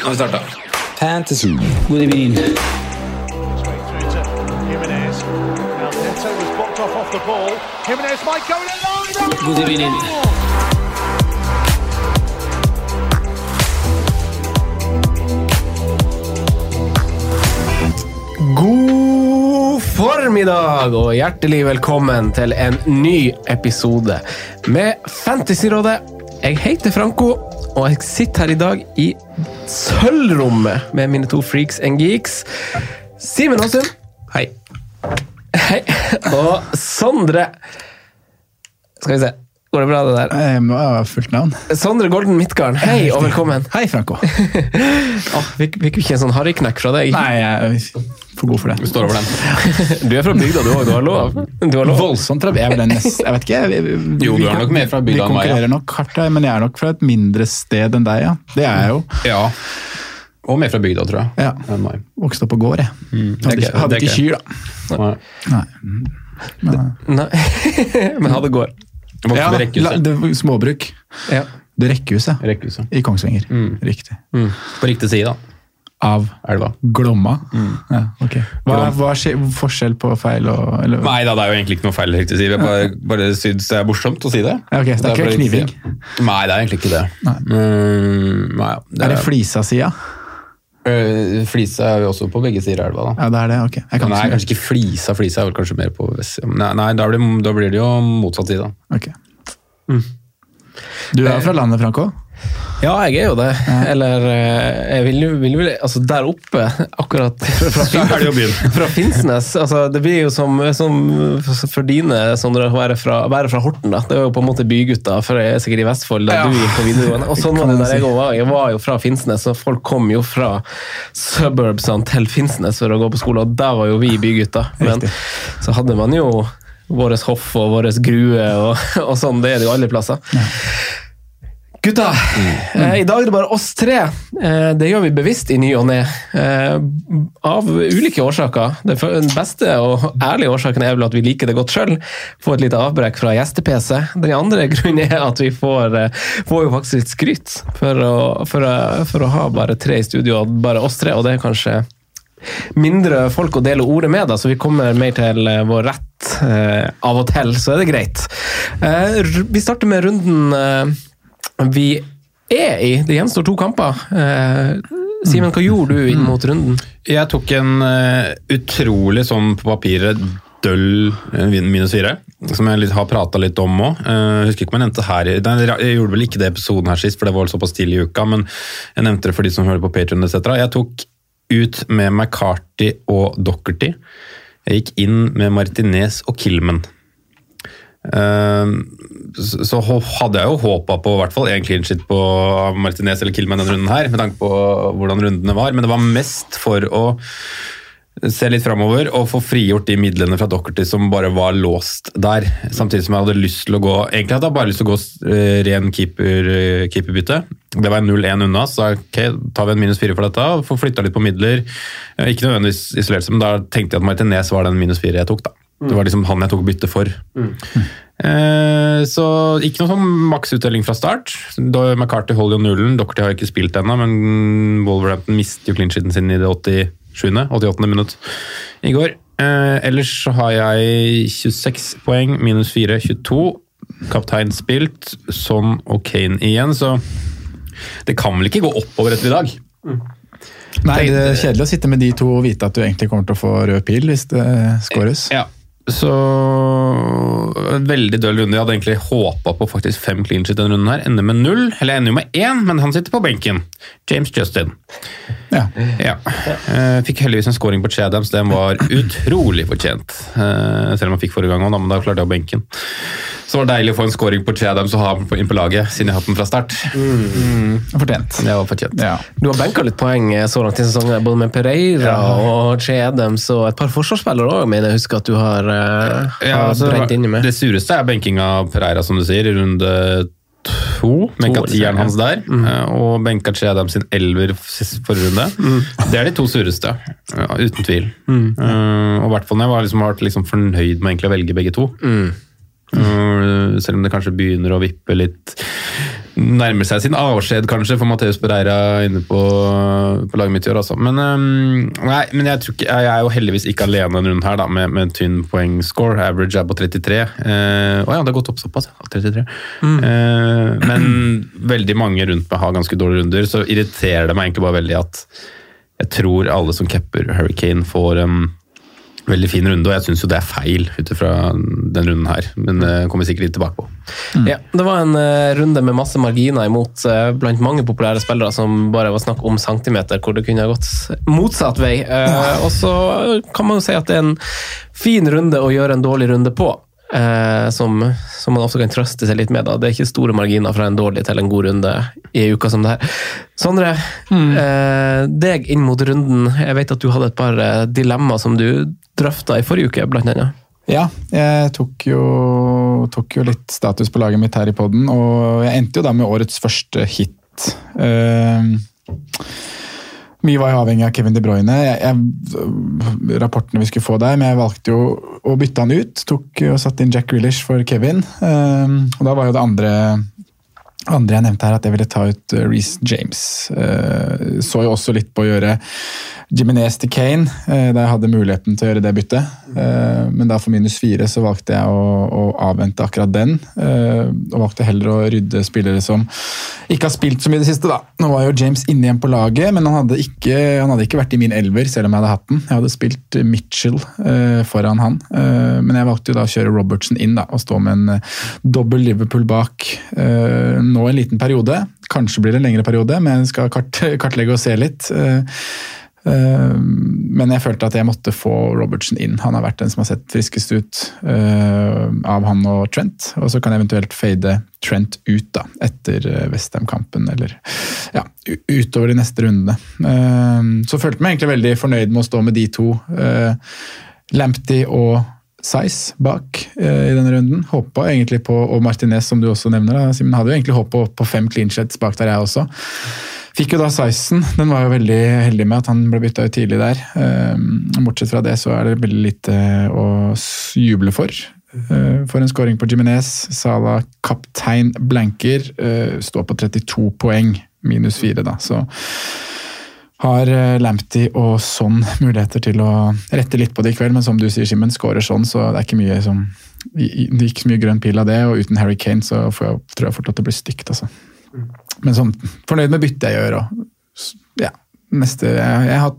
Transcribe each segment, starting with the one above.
Nå har vi starta. Fantasy. God evening. God evening. God formiddag og hjertelig velkommen til en ny episode med Fantasyrådet. Jeg heter Franco, og jeg sitter her i dag i sølvrommet med mine to freaks and geeks. Simen Aasund. Hei. Hei. Og Sondre Skal vi se. Går det bra, det der? Jeg må ha fullt navn. Sondre Golden Midtgarden, hei og velkommen. Hei, Franco. Ah, fikk, fikk vi ikke en sånn harryknekk fra deg? Nei, jeg er for god for det. Vi står over den. Du er fra bygda, du òg. Du har lov. Du har lov. Voldsomt fra Jeg, nest, jeg vet ikke. Jeg, vi- vi- Jo, du er nok mer fra bygda enn meg, Vi konkurrerer nok hardt men jeg er nok fra et mindre sted enn deg, ja. Det er jeg jo. Ja. Og mer fra bygda, tror jeg. Ja. Vokste opp på gård, jeg. er Hadde, ikke- hadde ikke kyr, da. Nei. Nei. Nei, men hadde det går. Jeg vokste Ja, la- det småbruk. Ja. Det rekkehuset Rekkehuset. i Kongsvinger. Mm. Riktig. På riktig side, da. Av Elva. Glomma. Mm. Ja, okay. Hva er, hva er skje- forskjell på feil og eller? Nei da, det er jo egentlig ikke noe feil riktig side. Jeg bare, bare syns det er morsomt å si det. Ja, okay, så det er ikke kniving? Nei, det er egentlig ikke det. Nei. Mm, nei, det Er det flisa-sida? Øh, Flisa er jo også på begge sider av elva, da. Ja, det er det. Ok. Jeg kan Nei, kanskje ikke Flisa. Flisa er vel kanskje mer på vestsida. Nei, nei da, blir, da blir det jo motsatt side. da. Ok. Du er fra landet, Franco? Ja, jeg er jo det. Eller eh, jeg vil jo vil, vil, Altså, der oppe, akkurat fra, fra, Finnsnes altså, Det blir jo som, som for dine, Sondre, å være fra, Horten. da. Det er jo på en måte bygutta, for jeg er sikkert i Vestfold, der Ja. du gikk på videregående. Og sånn var det der jeg var. Jeg var jo fra Finnsnes, og folk kom jo fra suburbsene til Finnsnes for å gå på skole, og der var jo vi bygutta. Men Riktig. så hadde man jo våres hoff og våres grue og, og sånn. Det er det jo alle plasser. Gutta, eh, i dag er det bare oss tre. Eh, det gjør vi bevisst i ny og ne. Eh, av ulike årsaker. Den beste og ærlige årsaken er vel at vi liker det godt sjøl. Får et lite avbrekk fra gjeste-PC. Den andre grunnen er at vi får, eh, får jo faktisk litt skryt for å, for, å, for å ha bare tre i studio, og bare oss tre. Og det er kanskje mindre folk å dele ordet med, da, så vi kommer mer til eh, vår rett eh, av og til, så er det greit. Eh, vi starter med runden vi er i. Det gjenstår to kamper. Eh, Simen, hva gjorde du inn mot runden? Jeg tok en eh, utrolig sånn på papiret døll eh, minus fire, som jeg litt, har prata litt om òg. ikke om jeg Jeg gjorde vel ikke det episoden her sist, for det var såpass tidlig i uka, men jeg nevnte det for de som hører på Patreon etc. Jeg tok ut med McCarty og Dockerty. Jeg gikk inn med Martinez og Kilman. Eh, så hadde jeg jo håpa på i hvert fall en clean shit på Martinez eller Kilman denne runden her, med tanke på hvordan rundene var, men det var mest for å se litt framover og få frigjort de midlene fra Dockerty som bare var låst der. Samtidig som jeg hadde lyst til å gå Egentlig hadde jeg bare lyst til å gå eh, ren keeper, eh, keeperbytte. Det var 0-1 unna, så ok, tar vi en minus fire for dette. Får flytta litt på midler. Eh, Ikke nødvendigvis isolert men da tenkte jeg at Martinez var den minus fire jeg tok. da. Det var liksom han jeg tok bytte for. Eh, så ikke noe sånn maksuttelling fra start. Da McCarthy holder jo nullen. Dockerty har ikke spilt ennå, men Wolverhampton mistet jo clean sheeten sin i det 87. 88. minutt i går. Eh, ellers så har jeg 26 poeng, minus 4, 22. Kaptein spilt, Son og Kane igjen, så det kan vel ikke gå oppover etter i dag? Nei, det er kjedelig å sitte med de to og vite at du egentlig kommer til å få rød pil hvis det skåres. Ja. Så en veldig døll runde. Jeg hadde egentlig håpa på faktisk fem clean shit denne runden. her. Ender med null, eller ender jo med én, men han sitter på benken. James Justin. Ja. Ja. Eh, Fikk heldigvis en scoring på Chadams. Den var utrolig fortjent. Eh, Selv om han fikk forrige gang òg, men da klarte jeg å benken. Så det var deilig å få en scoring på Chadams og ha ham inn på laget, siden jeg har hatt den fra start. Fortjent. Det var fortjent. Ja. Du har benka litt poeng eh, så langt i sesongen, både med Pereira og Che og et par forsvarsspillere òg, mener jeg husker at du har, Ja, altså, brent inni med. det sureste er benkinga av Pereira, som du sier, i runde to. Benka tieren hans der, mm. og benka Chadam sin elver forrige runde. Det er de to sureste, ja, uten tvil. Eh, og i hvert fall når jeg har liksom, vært liksom fornøyd med å velge begge to. Eh, selv om det kanskje begynner å vippe litt Nærmer seg sin avskjed, kanskje, for Mateus Pereira inne på, på laget mitt i år. Altså. Men, um, nei, men jeg, tror ikke, jeg er jo heldigvis ikke alene runden her, da, med, med tynn poengscore. Average er på 33. Å uh, oh ja, det har gått opp såpass. ja, 33. Uh, men veldig mange rundt meg har ganske dårlige runder, så irriterer det meg egentlig bare veldig at jeg tror alle som capper Hurricane får en veldig fin runde, og jeg syns jo det er feil ut ifra den runden her. Men det kommer vi sikkert litt tilbake på. Ja, det var en eh, runde med masse marginer imot eh, blant mange populære spillere som bare var snakk om centimeter, hvor det kunne ha gått motsatt vei. Eh, og så kan man jo si at det er en fin runde å gjøre en dårlig runde på. Eh, som, som man ofte kan trøste seg litt med. Da. Det er ikke store marginer fra en dårlig til en god runde i en uke som det her. Sondre, eh, deg inn mot runden. Jeg vet at du hadde et par eh, dilemmaer som du drøfta i forrige uke, blant annet. Ja, jeg tok jo, tok jo litt status på laget mitt her i podden, og jeg endte jo da med årets første hit. Eh, mye var jo avhengig av Kevin De Bruyne. Jeg, jeg, rapportene vi skulle få der, men jeg valgte jo å bytte han ut. Tok og satte inn Jack Grealish for Kevin. Um, og da var jo det andre andre jeg nevnte her, at jeg ville ta ut uh, Reece James. Eh, så jo også litt på å gjøre Jimenez til Kane, eh, da jeg hadde muligheten til å gjøre det byttet. Eh, men da for minus fire så valgte jeg å, avvente akkurat den. eh, og valgte heller å rydde spillere som ikke har spilt så mye i det siste. da. Nå var jo James inne igjen på laget, men han hadde ikke, han hadde ikke vært i min elver, selv om jeg hadde hatt den. Jeg hadde spilt Mitchell eh, foran han, eh, men jeg valgte jo da å kjøre Robertson inn da, og stå med en eh, dobbel Liverpool bak. Nå en liten periode. Kanskje blir det en lengre periode, men jeg skal kart, kartlegge og se litt. Eh, eh, Men jeg følte at jeg måtte få Robertsen inn. Han har vært den som har sett friskest ut eh, av han og Trent. Og så kan jeg eventuelt fade Trent ut da, etter Westham-kampen, eller ja, utover de neste rundene. Så følte jeg meg egentlig veldig fornøyd med å stå med de to. Lamptey og Size bak eh, i denne runden. Håpa egentlig på, og Martinez, som du også nevner, da, Simen, hadde jo egentlig håp på, fem clean sheds bak der, jeg også. Fikk jo da Sizen. Den var jo veldig heldig med at han ble bytta ut tidlig der. Eh, bortsett fra det så er det veldig lite å juble for. Eh, for en scoring på Jiminez. Sala kaptein blanker. eh, står på 32 poeng, minus 4, da. Så har eh, Lamptey og Son muligheter til å rette litt på det i kveld, men som du sier, Simen, skårer sånn, så det er ikke mye som Det gikk så mye grønn pil av det, og uten Harry Kane så får jeg, tror jeg fort at det blir stygt, altså. Men sånn, fornøyd med byttet jeg gjør, og ja, neste Jeg, jeg har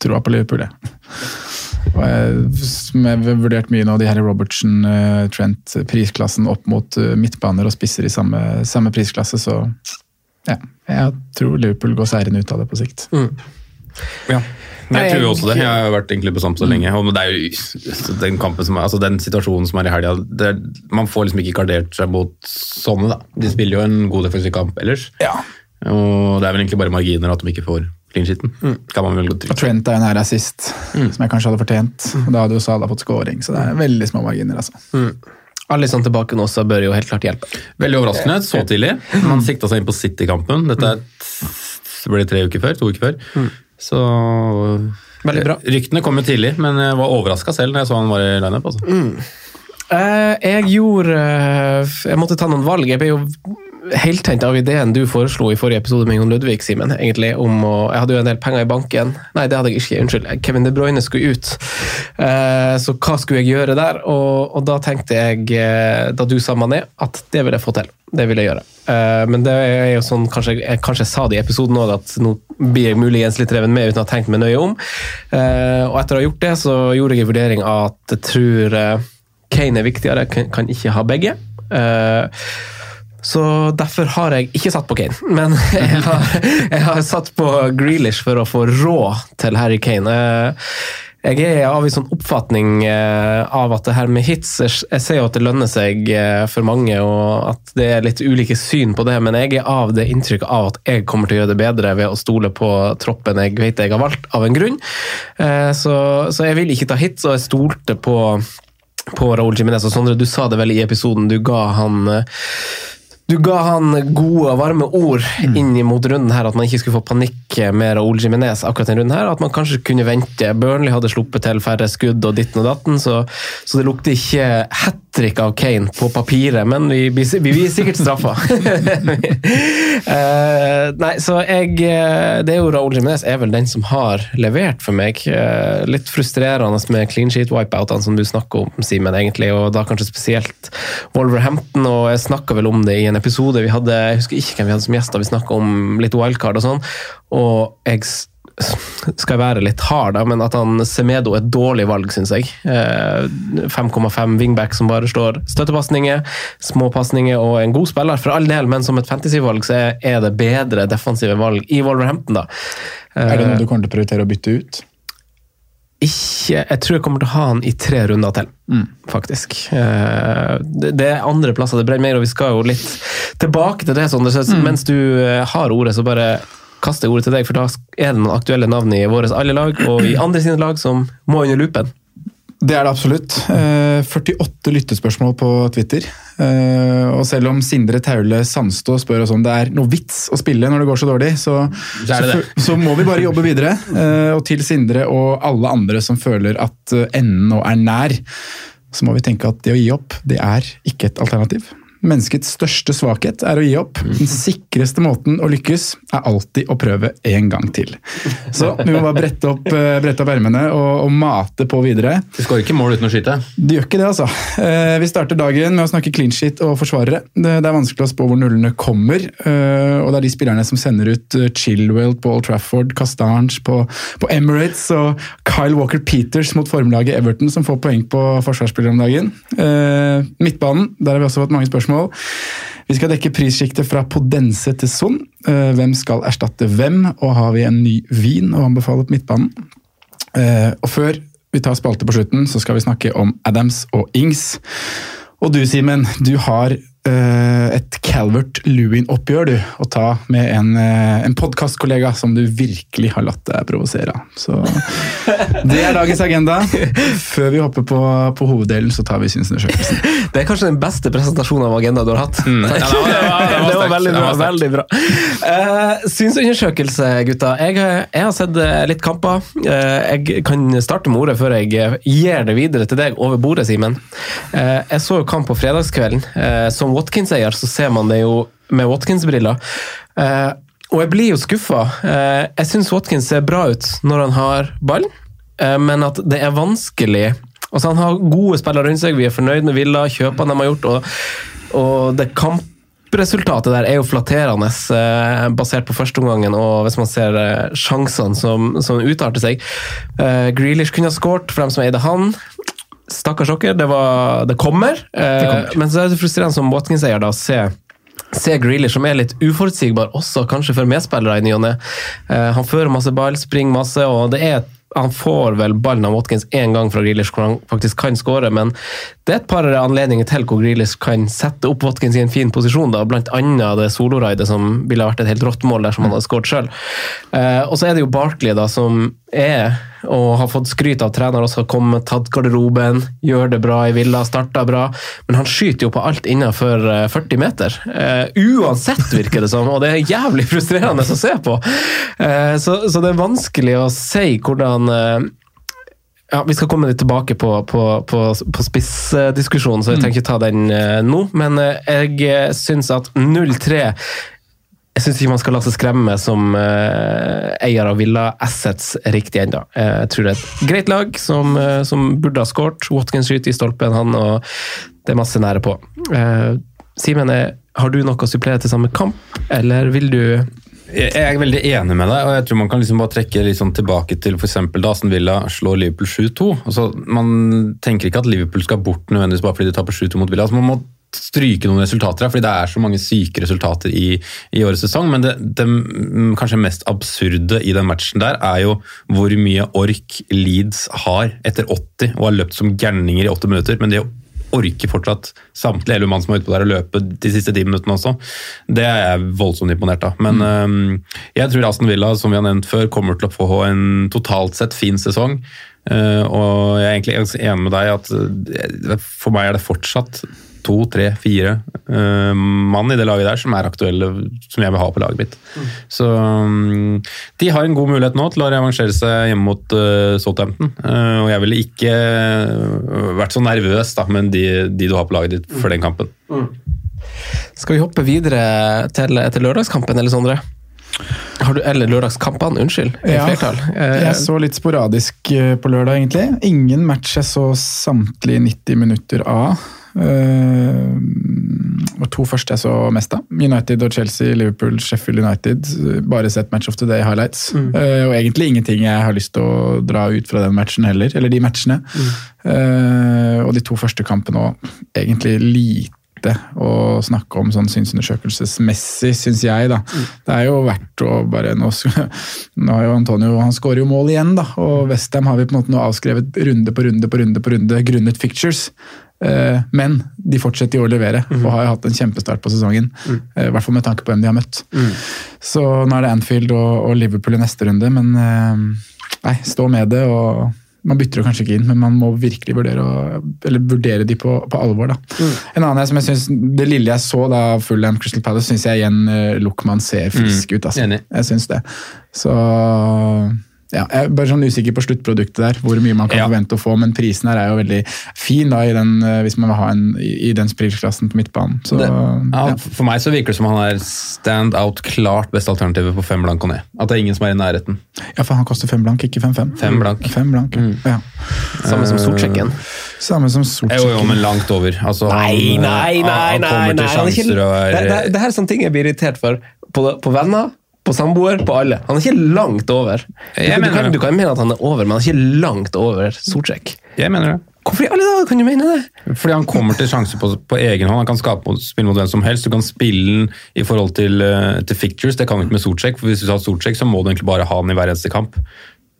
troa på Liverpool, jeg. Og jeg, som jeg har vurdert mye nå, de her Robertson, eh, Trent, prisklassen opp mot eh, midtbaner og spisser i samme, samme prisklasse, så ja, jeg tror Liverpool går seirende ut av det på sikt. Ja. Jeg tror også det. Jeg har vært egentlig på samme så lenge. Og det er jo den, kampen som er, altså den situasjonen som er i helga Man får liksom ikke gardert seg mot sånne, da. De spiller jo en god defensiv kamp ellers. Ja. Og det er vel egentlig bare marginer at de ikke får clean sheeten. Og. Trent er en her assist, som jeg kanskje hadde fortjent. Og da hadde jo Salah fått scoring, så det er veldig små marginer. altså. Alisson tilbake nå, så bør jo helt klart hjelpe. Veldig overraskende, så tidlig. Man sikta seg inn på City-kampen. Dette det ble tre uker før, to uker før. Så Veldig bra. Ryktene kom jo tidlig, men jeg var overraska selv når jeg så han var i lineup. Altså. Mm. jeg gjorde eh, Jeg måtte ta noen valg. Jeg ble jo heltent av ideen du foreslo i forrige episode med Jon Ludvig, Simen. egentlig, om å, Jeg hadde jo en del penger i banken. Nei, det hadde jeg ikke. Unnskyld. Kevin De Bruyne skulle ut. Eh, så hva skulle jeg gjøre der? Og, og da tenkte jeg, eh, da du sa Mané, at det vil jeg få til. Det vil jeg gjøre. Eh, men det er jo sånn, kanskje jeg, kanskje sa det i episoden òg, at nå blir jeg muligens litt revet med uten å ha tenkt meg nøye om. Eh, og etter å ha gjort det, så gjorde jeg en vurdering av at jeg tror eh, Kane er viktigere, kan, ikke ha begge. Eh, så derfor har jeg ikke satt på Kane, men jeg har, jeg har satt på Grealish for å få råd til Harry Kane. Eh, Jeg er av en sånn oppfatning eh, av at det her med hits Jeg ser jo at det lønner seg eh, for mange, og at det er litt ulike syn på det, men jeg er av det inntrykket av at jeg kommer til å gjøre det bedre ved å stole på troppen jeg vet jeg har valgt, av en grunn. Så, så jeg vil ikke ta hits, og jeg stolte på på Raúl Jiménez. Og Sondre, du sa det vel i episoden, du ga han du ga han gode og varme ord inn mot runden her, at man ikke skulle få panikk mer av Ole Jiminez akkurat denne runden her, at man kanskje kunne vente. Burnley hadde sluppet til færre skudd og ditten og datten, så, så det lukter ikke hat trick av Kane på papiret, men vi, vi, vi blir sikkert straffa. uh, nei, så jeg Det er jo Raúl Jiménez er vel den som har levert for meg. Uh, litt frustrerende med clean sheet wipeoutene som du snakker om, Simen, egentlig, og da kanskje spesielt Wolverhampton, og jeg snakka vel om det i en episode vi hadde, jeg husker ikke hvem vi hadde som gjester, vi snakka om litt wildcard og sånn, og jeg skal jeg være litt hard, da, men at han Semedo er et dårlig valg, syns jeg. Eh, 5,5 wingback som bare slår støttepasninger, småpasninger og en god spiller, for all del, men som et fantasyvalg så er- det bedre defensive valg i Wolverhampton, da. Er det Eh, noe du kommer til å prioritere å bytte ut? ikke Jeg tror jeg kommer til å ha han i tre runder til, faktisk. Eh, Det, er andre plasser det brenner mer, og vi skal jo litt tilbake til det. Sånn. Mm. Mens du eh, har ordet, så bare kaster jeg ordet til deg, for da er det noen aktuelle navn i våre alle lag, og i andre sine lag, som må under lupen. Det er det absolutt. Eh, 48 lyttespørsmål på Twitter. Eh, og selv om Sindre Taule Sandstå spør oss om det er noe vits å spille når det går så dårlig, så, Så er det så, så må vi bare jobbe videre. Eh, og til Sindre og alle andre som føler at eh, enden nå er nær, så må vi tenke at det å gi opp, det er ikke et alternativ. Menneskets største svakhet er å gi opp. Den sikreste måten å lykkes er alltid å prøve en gang til. Så vi må bare brette opp, eh, brette opp ermene og, og mate på videre. Du skårer ikke mål uten å skyte. Det gjør ikke det, altså. Eh, Vi starter dagen med å snakke clean shit og forsvarere. Det det er vanskelig å spå hvor nullene kommer. eh, Og det er de spillerne som sender ut Chilwell på Old Trafford, Castange på, på Emirates og Kyle Walker Peters mot formlaget Everton som får poeng på forsvarsspillere om dagen. Midtbanen, der har vi også fått mange spørsmål. Vi skal dekke prissjiktet fra Podense til Son. Eh, Hvem skal erstatte hvem, og har vi en ny vin å anbefale på midtbanen? Eh, og før vi tar spalte på slutten, så skal vi snakke om Adams og Ings. Og du, Simen, du har et Calvert Lewin-oppgjør du, å ta med en, uh, en podkastkollega som du virkelig har latt deg provosere av. Så det er dagens agenda. Før vi hopper på, på hoveddelen, så tar vi synsundersøkelsen. Det er kanskje den beste presentasjonen av agenda du har hatt. Mm. Ja, det var- det var- det var det var veldig bra. veldig bra. Uh, synsundersøkelse, gutta. Jeg, har- jeg har sett eh, litt kamper. Uh, jeg kan starte med ordet før jeg eh, gir det videre til deg over bordet, Simen. Uh, jeg så jo kamp på fredagskvelden. Eh, Watkins-eier så ser man det jo med Watkins-briller. Eh, og jeg blir jo skuffa. Eh, jeg syns Watkins ser bra ut når han har ball, eh, men at det er vanskelig Altså Han har gode spillere rundt seg, vi er fornøyd med Villa, kjøpene de har gjort, og, og det kampresultatet der er jo flatterende, eh, basert på førsteomgangen og hvis man ser eh, sjansene som, som utarter seg. Eh, Grealish kunne ha skåret for dem som eide han. Stakkars dere, det, var, det kommer. det kommer. Men så er det frustrerende som Watkins-eier å se Se Grealish, som er litt uforutsigbar, også kanskje for medspillere i ny og ne. Uh, Han fører masse ball, springer masse, og det er han får vel ballen av Watkins én gang fra Grealish hvor han faktisk kan skåre, men det er et par anledninger til hvor Grealish kan sette opp Watkins i en fin posisjon, da, blant annet det soloraidet som ville vært et helt rått mål dersom han hadde skåret sjøl. Og så er det jo Barkley, da, som er og har fått skryt av trener også, kommet, tatt garderoben, gjør det bra i Villa, starta bra, men han skyter jo på alt innenfor eh, 40 meter. Eh, uansett, virker det som, og det er jævlig frustrerende å se på. Eh, så, så det er vanskelig å si hvordan eh, Ja, Vi skal komme litt tilbake på, på, på, på spissdiskusjonen, så jeg tenker ikke ta den eh, nå. Men eh, jeg eh, syns at 0-3 Jeg syns ikke man skal la seg skremme som eh, eier av Villa Assets riktig ennå. Jeg tror det er et greit lag som, eh, som burde ha skåret. Watkins skyter i stolpen, han, og det er masse nære på. Eh, Simen, eh, har du noe å supplere til samme kamp, eller vil du Jeg er veldig enig med deg, og jeg tror man kan liksom bare trekke sånn tilbake til f.eks. da Aston Villa slår Liverpool 7-2. Altså, man tenker ikke at Liverpool skal bort nødvendigvis bare fordi de taper 7-2 mot Villa. Altså, man må stryke noen resultater her, fordi det er så mange syke resultater i, i årets sesong. Men det, det mm, kanskje mest absurde i den matchen der er jo hvor mye ork Leeds har etter 80 og har løpt som gærninger i 80 minutter. men det å orker fortsatt samtlige elleve mann som er ute på der å løpe de siste ti minuttene også. Det er jeg voldsomt imponert av. Men øhm, jeg tror Aston Villa, som vi har nevnt før, kommer til å få en totalt sett fin sesong. Uh, og jeg er egentlig enig med deg at eh, for meg er det fortsatt to, tre, fire uh, mann i det laget der som er aktuelle, som jeg vil ha på laget mitt. Så um, de har en god mulighet nå til å revansjere seg hjemme mot uh, Southampton. Uh, og jeg ville ikke vært så nervøs da, med de, de du har på laget ditt for den kampen. Skal vi hoppe videre til, til lørdagskampen, eller Sondre? Har du, eller lørdagskampene, unnskyld. i Ja, flertall. Eh, jeg så litt sporadisk på lørdag, egentlig. Ingen match jeg så samtlige 90 minutter av. Uh, to første jeg så mest av. United og Chelsea, Liverpool, Sheffield United. Bare sett Match of the Day highlights. Uh, og egentlig ingenting jeg har lyst til å dra ut fra den matchen heller. Eller de matchene. Uh, og de to første kampene òg. Egentlig lite å snakke om sånn synsundersøkelsesmessig, syns jeg. da. Det er jo verdt å bare Nå, nå har jo Antonio han skårer jo mål igjen, da. Og Westham har vi på en måte nå avskrevet runde på runde på runde på runde grunnet fictures. Eh, Men de fortsetter jo å levere og har jo hatt en kjempestart på sesongen. Mm. I hvert fall med tanke på hvem de har møtt. Så nå er det Anfield og, og Liverpool i neste runde, men eh, nei, stå med det. og man bytter jo kanskje ikke inn, men man må virkelig vurdere, å, eller vurdere de på, på alvor. da. En annen som jeg synes, Det lille jeg så da Fulham Crystal Palace, syns jeg igjen Luckman ser frisk ut. altså. enig. Jeg syns det. Så ja, Jeg er bare sånn usikker på sluttproduktet der, hvor mye man kan Ja. forvente å få. Men prisen her er jo veldig fin da, i den, eh, hvis man vil ha en i, den prisklassen på midtbanen. Så, Det, ja, ja. For meg så virker det som han er stand out klart beste alternativet på fem blank og ned. At det er ingen som er i nærheten. ja, for han koster fem blank, ikke fem-fem. Fem blank. Fem blank, ja. Samme som sortsjekken. Samme som Jo, jo, men langt over. Altså, Nei, han, nei, nei! han nei, kommer nei. til Han nei, ikke- sjanser det, det, er det her er sånne ting jeg blir irritert for. På, på venner, på samboer, på alle. Han er ikke langt over. Du, du, kan, du kan mene at han er over, men han er ikke langt over Solsjekk. Jeg mener det. Hvorfor i alle dager kan du mene det? Fordi han kommer til sjanser på, på egen hånd. Han kan skape spille mot hvem som helst. Du kan spille den i forhold til, eh, til fictures. Det kan du ikke med Sortsjek. For hvis du har Sortsjek, så må du egentlig bare ha den i hver eneste kamp.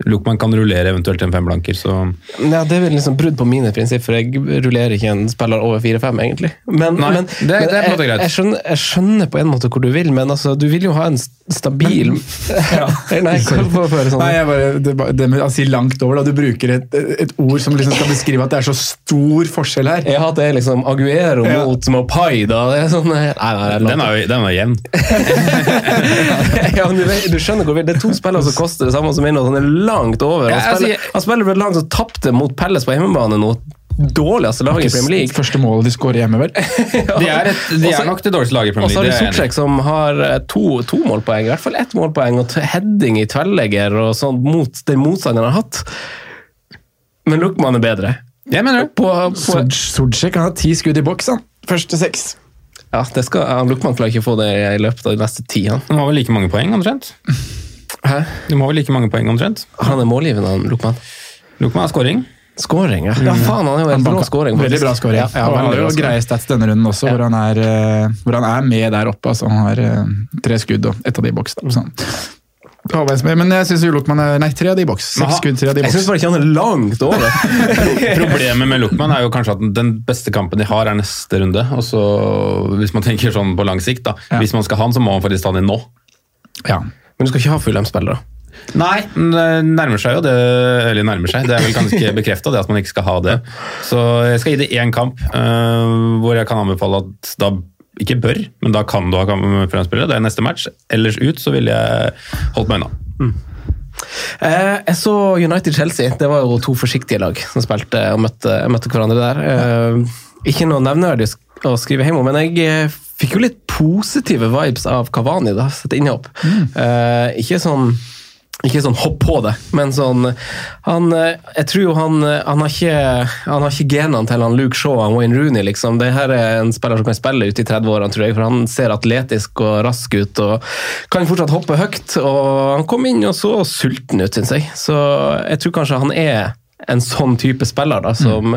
Lukman kan rullere eventuelt en femblanker, så Ja, det er vel liksom brudd på mine prinsipp, for jeg rullerer ikke en spiller over 4-5, egentlig. Men, Nei, men, det- det er på en jeg, greit. jeg, skjønner, jeg skjønner på en måte hvor du vil, men altså, du vil jo ha en st- stabil Nei, høre sånn. Nei, jeg bare, det, det med å si langt over, da. Du bruker et, et ord som liksom skal beskrive at det er så stor forskjell her. Hatt det er liksom Aguero Ja. mot Mopai, da. Det er sånn, nei, nei, nei, den er den er jevn. ja, men du, du skjønner hvor Det er to spillere som koster det samme som min, og sånn er langt over. Han, Ja, altså, spiller, jeg- han spiller for et lag som tapte mot Pelles på hjemmebane nå. Dårligste lag i Premier League. Første målet de skårer hjemme, vel? De er, et, de Også- er nok det dårligste laget i Og Premier League. du så har de. Sortsjek som har eh, to, to målpoeng, i hvert fall ett målpoeng, og heading i tverrlegger og sånn mot den motstanderen har hatt. Men Luckman er bedre. Jeg mener det. På, har ti skudd i boks, han. Første seks. ja, det skal, Luckman klarer ikke å få det i løpet av de neste ti. Han. De har vel like mange poeng, omtrent? Hæ? Du må vel like mange poeng, omtrent? Han er målgivende, han Luckman. Lukman har scoring. Scoring, ja. ja. Faen, han er jo en bra scoring. faktisk. Veldig bra scoring. Ja, ja, han har jo greie stats denne runden også, hvor, han er, eh, hvor han er med der oppe. Altså, han har eh, tre skudd og ett av de i boks. Sånn. Men jeg syns Lukman er Nei, tre av de i boks. Seks skudd, tre av de i Jeg syns bare ikke han er langt over. Problemet med Lukman er jo kanskje at den beste kampen de har, er neste runde. Og så, hvis man tenker sånn på lang sikt, da. Ja. Hvis man skal ha han, så må man faktisk ta han inn nå. Ja. Men du skal ikke ha Fulham-spillere. Nei, det nærmer seg jo det. Eller nærmer seg. Det er vel ganske bekrefta at man ikke skal ha det. Så jeg skal gi det én kamp uh, hvor jeg kan anbefale at da ikke bør, men da kan du ha Fulham-spillere. Det er neste match. Ellers ut så ville jeg holdt meg unna. Eh, jeg så United-Chelsea. Det var jo to forsiktige lag som spilte og møtte, møtte hverandre der. Eh, ikke noe nevneverdig å skrive hjem om, men jeg eh, fikk jo litt positive vibes av Kavani da, sitt innhopp. Uh, ikke sånn ikke sånn hopp på det, men sånn han, eh, Jeg tror jo han, eh, han har ikke han har ikke genene til han Luke Shaw og Wayne Rooney. liksom. Det her er en spiller som kan spille ut i 30-årene, tror jeg, for han ser atletisk og rask ut og kan fortsatt hoppe høyt. og Han kom inn og så sulten ut, syns jeg. Så jeg tror kanskje han er en sånn type spiller da, som,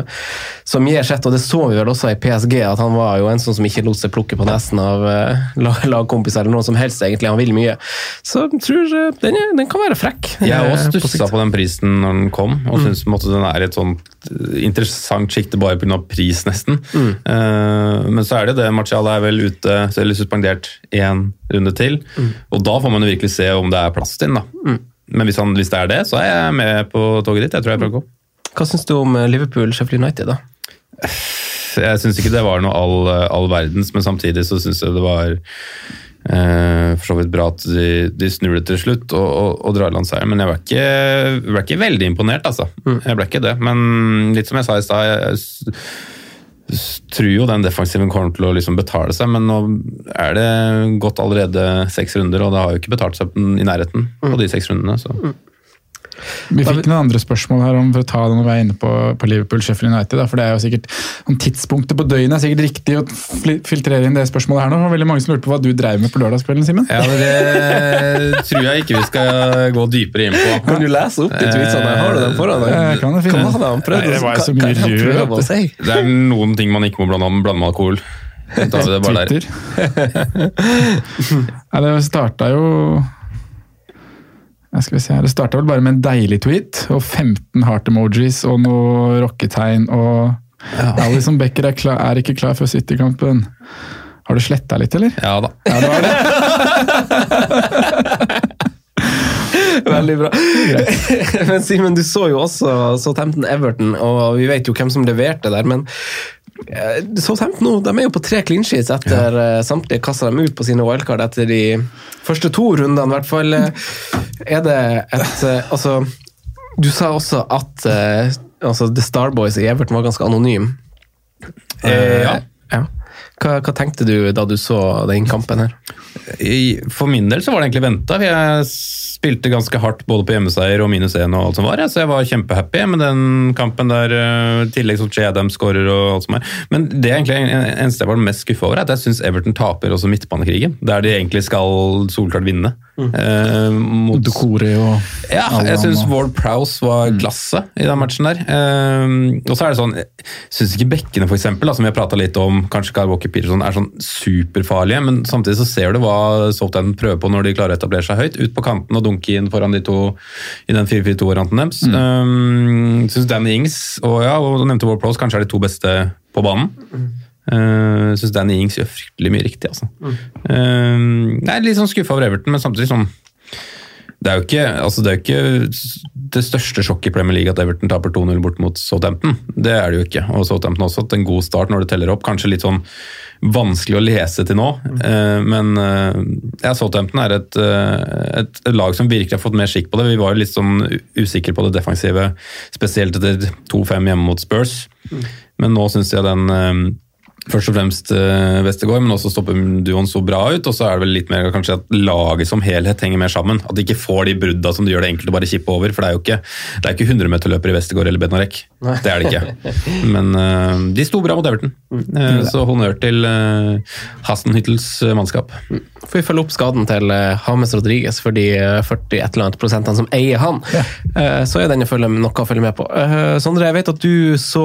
som gir sitt, og det så vi vel også i PSG, at han var jo en sånn som ikke lot seg plukke på nesen av uh, lagkompiser eller noen som helst, egentlig. Han vil mye. Så jeg tror uh, den, er, den kan være frekk. Jeg eh, også på stussa på den prisen når den kom, og Mm. syns den er et sånt eh, interessant sjikte bare pga. pris, nesten. Mm. Uh, men så er det det, Martial er vel ute, eller suspendert én runde til. Mm. Og da får man jo virkelig se om det er plass til den, da. Men hvis, han, hvis det er det, så er jeg med på toget ditt. Jeg tror jeg prøver å gå. Hva syns du om eh, Liverpool-Sheffield United, da? Jeg syns ikke det var noe all, all verdens, men samtidig så syns jeg det var eh, for så vidt bra at de, de snur det til slutt og, og, og drar landseieren. Men jeg ble ikke, ble ikke veldig imponert, altså. Jeg ble ikke det. Men litt som jeg sa i stad, jeg tror jo den defensiven kommer til å liksom betale seg, men nå er det gått allerede seks runder, og det har jo ikke betalt seg i nærheten på de seks rundene. Så. Vi fikk noen andre spørsmål her om for å ta det når vi er inne på, på Liverpool Sheffield United. Da, for det er jo sikkert om Tidspunktet på døgnet er sikkert riktig å filtrere inn det spørsmålet her nå. Det var veldig mange som lurte på hva du dreiv med på lørdagskvelden, Simen. Ja, men det tror jeg ikke vi skal gå dypere inn på. Kan du lese opp de tweetsene? Har du dem foran deg? Jeg kan det finne. Hva hadde han prøvd Nei, det var så mye er det er noen ting man ikke må blande, blande med alkohol. Da er det bare der. Nei, det starta jo skal vi se her. Det starta vel bare med en deilig tweet og 15 heart-emojis og noe rocketegn og Alison Becker er, klar, er ikke klar for City-kampen. Har du sletta litt, eller? Ja da. Ja, det var det. Veldig bra. men Simen, du så jo også Southampton Everton, og vi vet jo hvem som leverte der, men Southampton nå, de er jo på tre clean sheets etter ja. samtlige kasta dem ut på sine wildcard etter de første to rundene, i hvert fall. Eh, Er det et eh, Altså, du sa også at eh, altså, The Starboys i Everton var ganske anonym. Eh, ja. ja. Hva, hva tenkte du da du så den kampen her? For min del så var det egentlig venta. Jeg spilte ganske hardt både på hjemmeseier og minus én og alt som var, ja, så jeg var kjempehappy med den kampen der. eh, I tillegg som Che skårer og alt som er. Men det er egentlig en- eneste jeg var mest skuffa over, er at jeg syns Everton taper også midtbanekrigen. Der de egentlig skal solklart vinne. Eh, mot Dokore og Ja, jeg syns Ward Prowse var klasse i den matchen der. Ehm, og så er det sånn, jeg syns ikke bekkene, for eksempel, da, som vi har prata litt om, kanskje Kyle Walker Peterson, er sånn superfarlige, men samtidig så ser du hva Southampton prøver på når de klarer å etablere seg høyt, ut på kanten og dunke inn foran de to i den 4-4-2-varianten deres. Mm. Um, syns Danny Ings og ja, og du nevnte Ward Prowse kanskje er de to beste på banen. Uh, syns Danny Ings gjør fryktelig mye riktig, altså. Um, jeg er litt sånn skuffa over Everton, men samtidig sånn det er jo ikke, altså det, er ikke det største sjokket i Premier League at Everton taper 2-0 bort mot Southampton. Det er det jo ikke. Og Southampton også hatt en god start når det teller opp. Kanskje litt sånn vanskelig å lese til nå, eh, men eh, ja, Southampton er et, eh, et, et lag som virkelig har fått mer skikk på det. Vi var jo litt sånn usikre på det defensive, spesielt etter 2-5 hjemme mot Spurs. Men nå syns jeg den Først og fremst eh, Westergaard, men også stopper duoen så bra ut. Og så er det vel litt mer kanskje at laget som helhet henger mer sammen. At de ikke får de brudda som det gjør det enkelt å bare kippe over. For det er jo ikke, det er ikke 100-meterløpere i Westergård eller Bednarek. Det er det ikke. Men eh, de sto bra mot Everton. Eh, så honnør til Hasenhyttels eh, mannskap. Får vi følge opp skaden til Hames James Rodriguez for de eh, 40 et eller annet prosentene som eier han. Eh, Så er den å følge, noe å følge med på. Eh, Sondre, jeg vet at du så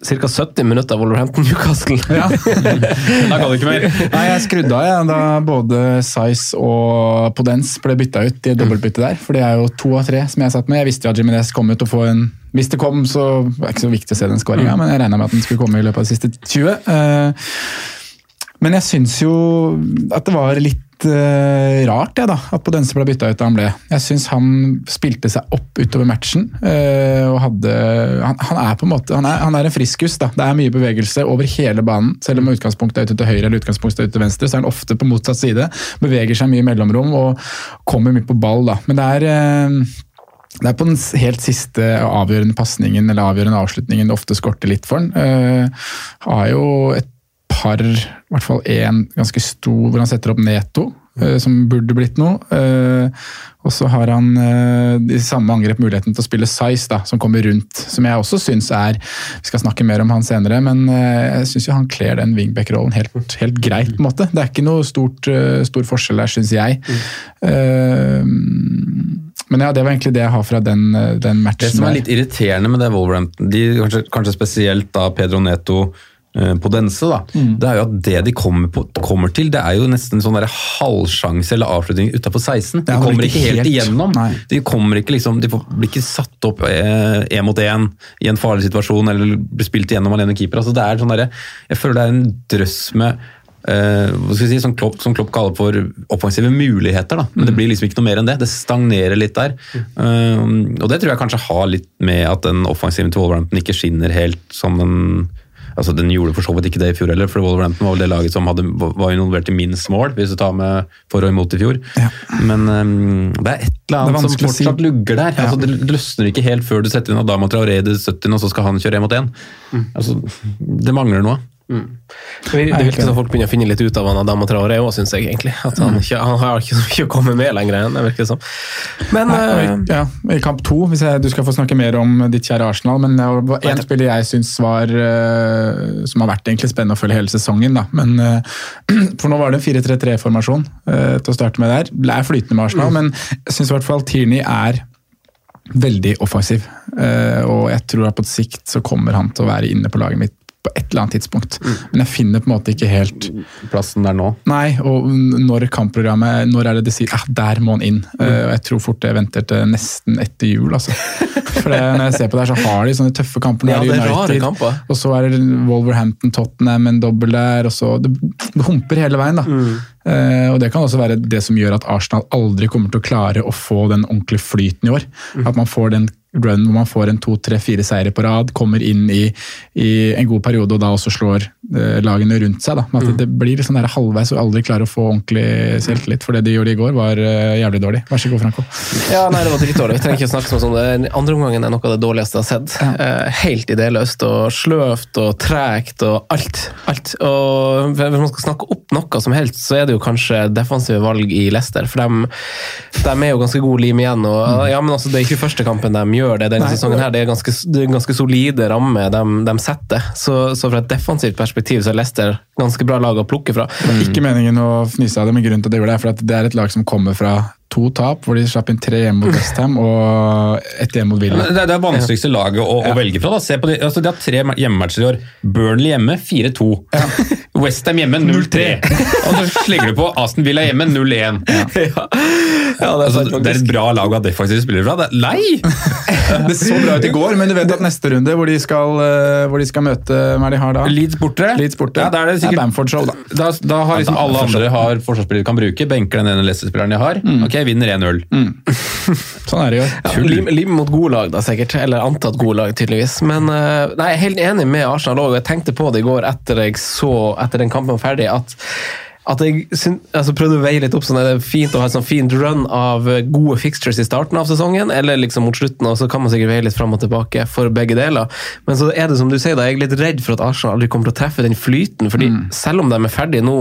ca. 70 minutter av Wolverhampton Newcastle. Ja. Da kan du ikke mer. Nei, jeg skrudde av jeg, da både Size og Podence ble bytta ut i et dobbeltbytte der. For det er jo to av tre som jeg satt med. Jeg visste jo at Jiminez kom ut og få en Hvis det kom, så er det ikke så viktig å se den skåringa, men jeg regna med at den skulle komme i løpet av de siste 20. Eh, Men jeg syns jo at det var litt eh, rart det da, at Podense ble bytta ut da han ble. Jeg syns han spilte seg opp utover matchen. Uh, og hadde, han, han er på en måte, han er, han er en friskus. da. Det er mye bevegelse over hele banen. Selv om utgangspunktet er ute til høyre eller utgangspunktet er ute til venstre, så er han ofte på motsatt side. Beveger seg mye i mellomrom og kommer mye på ball. da. Men det er uh, det er på den helt siste avgjørende pasningen eller avgjørende avslutningen det ofte skorter litt for han. Uh, har jo et par, i hvert fall én ganske stor, hvor han setter opp Neto, eh, som burde blitt noe. Eh, og så har han i de samme angrep muligheten til å spille Size, da, som kommer rundt. Som jeg også syns er Vi skal snakke mer om han senere, men eh, jeg syns han kler den wingback-rollen helt, helt greit. på en måte. Det er ikke noe stort, eh, stor forskjell der, syns jeg. Eh, men ja, det var egentlig det jeg har fra den, eh, den matchen. Det som er litt irriterende med det Wolverhampton, de, kanskje, kanskje spesielt da Pedro Neto eh, på Dense, da, det er jo at det de kommer, på, kommer til, det er jo nesten sånn halvsjanse eller avslutning utafor 16. De kommer ikke helt, helt. igjennom. Nei. De kommer ikke liksom, de får, blir ikke satt opp én mot én i en farlig situasjon eller blir spilt igjennom alene keeper. Altså, det er sånn der, jeg føler det er en drøss med Uh, hva skal vi si, som, Klopp, som Klopp kaller for offensive muligheter. Da. Men det blir liksom ikke noe mer enn det. Det stagnerer litt der. Uh, og det tror jeg kanskje har litt med at den offensiven til Wolverhampton ikke skinner helt som den Altså, Den gjorde for så vidt ikke det i fjor heller, for Wolverhampton var vel det laget som hadde, var involvert i minst mål, hvis du tar med for og imot i fjor. Men um, det er et eller er annet som fortsatt si. lugger der. Ja. Altså, det løsner ikke helt før du setter inn Adama Traoré i det 70, og så skal han kjøre én mot én. Altså, det mangler noe. Det virker som folk begynner å finne litt ut av han Adama Traore òg, syns jeg egentlig. At han, ikke, han har ikke så mye å komme med lenger enn det virker som. Men Nei, uh, ja, I kamp to, hvis jeg, du skal få snakke mer om ditt kjære Arsenal, men det var én spiller jeg syns var uh, Som har vært egentlig spennende å følge hele sesongen. Da. Men, uh, for nå var det en 4-3-3-formasjon eh, til å starte med der. Det er flytende med Arsenal, men jeg syns i hvert fall Tierney er veldig offensiv. Eh, og jeg tror at på sikt så kommer han til å være inne på laget mitt på et eller annet tidspunkt. Men jeg finner på en måte ikke helt Plassen der nå. Nei, og når kampprogrammet Når er det de sier ah, der må han inn? Mm. og jeg tror fort jeg venter til nesten etter jul. altså. For det, Når jeg ser på det her, så har de sånne tøffe kamper. Ja, det det er rare United, kamper. og så er det Wolverhampton, Tottenham, en dobbel der. og så Det, det humper hele veien. da. Eh, og Det kan også være det som gjør at Arsenal aldri kommer til å klare å få den ordentlige flyten i år. At man får den run hvor man får en to, tre, fire seire på rad, kommer inn i, i en god periode og da også slår eh, lagene rundt seg. at det, blir sånn der halvveis og aldri klarer å få ordentlig selvtillit. For det de gjorde i går, var eh, jævlig dårlig. Vær så god, Franco. Ja, nei, det var dritdårlig. Vi trenger ikke å snakke sånn om det. Andre omgangen er noe av det dårligste jeg har sett. Eh, helt idéløst og sløvt og tregt og alt. alt. Og hvis man skal snakke opp noe som helst, så er det jo kanskje defensive valg i Leicester. For de, de er jo ganske god lim igjen. Og, ja, men altså, det er ikke første kampen de gjør det denne Nei. sesongen. her. Det er ganske, det er ganske solide ramme de, de setter. Så, så fra et defensivt perspektiv så er Leicester ganske bra lag å plukke fra. Det er ikke meningen å fnise av det, men grunnen til at det gjør det, er for at det er et lag som kommer fra to tap, hvor de slapp inn tre hjemme mot Westham og ett hjemme mot Villa. Det er det vanskeligste laget å, å velge fra. da. Se på de, altså de har tre hjemmematcher i år. Burnley hjemme 4-2. Westham hjemme 0-3. Og så slenger du på Aston Villa hjemme 0-1. ja. Ja, det er Altså, det er et bra lag å ha defensive spillere fra. Det er, nei! Det så bra ut i går, men du vet at neste runde, hvor de skal, eh, hvor de skal møte Hva er de har da? Leeds borte. Leeds borte. Ja, da er det sikkert Bamford Show, da. Da, da har liksom alle andre har forsvarsspillere kan bruke, benker den ene Leicester-spilleren de har. Vinner 1-0. Sånn er det jo. Ja, lim, lim mot gode lag, da sikkert. Eller antatt gode lag, tydeligvis. Men uh, nei, jeg er helt enig med Arsenal òg. Jeg tenkte på det i går etter jeg så etter den kampen var ferdig, at at jeg altså prøvde å veie litt opp sånn er det fint å ha et sånn fint run av eh, gode fixtures i starten av sesongen, eller liksom mot slutten, og så kan man sikkert veie litt fram og tilbake for begge deler. Men så er det som du sier, da, jeg er litt redd for at Arsenal aldri kommer til å treffe den flyten. fordi selv om de er ferdige nå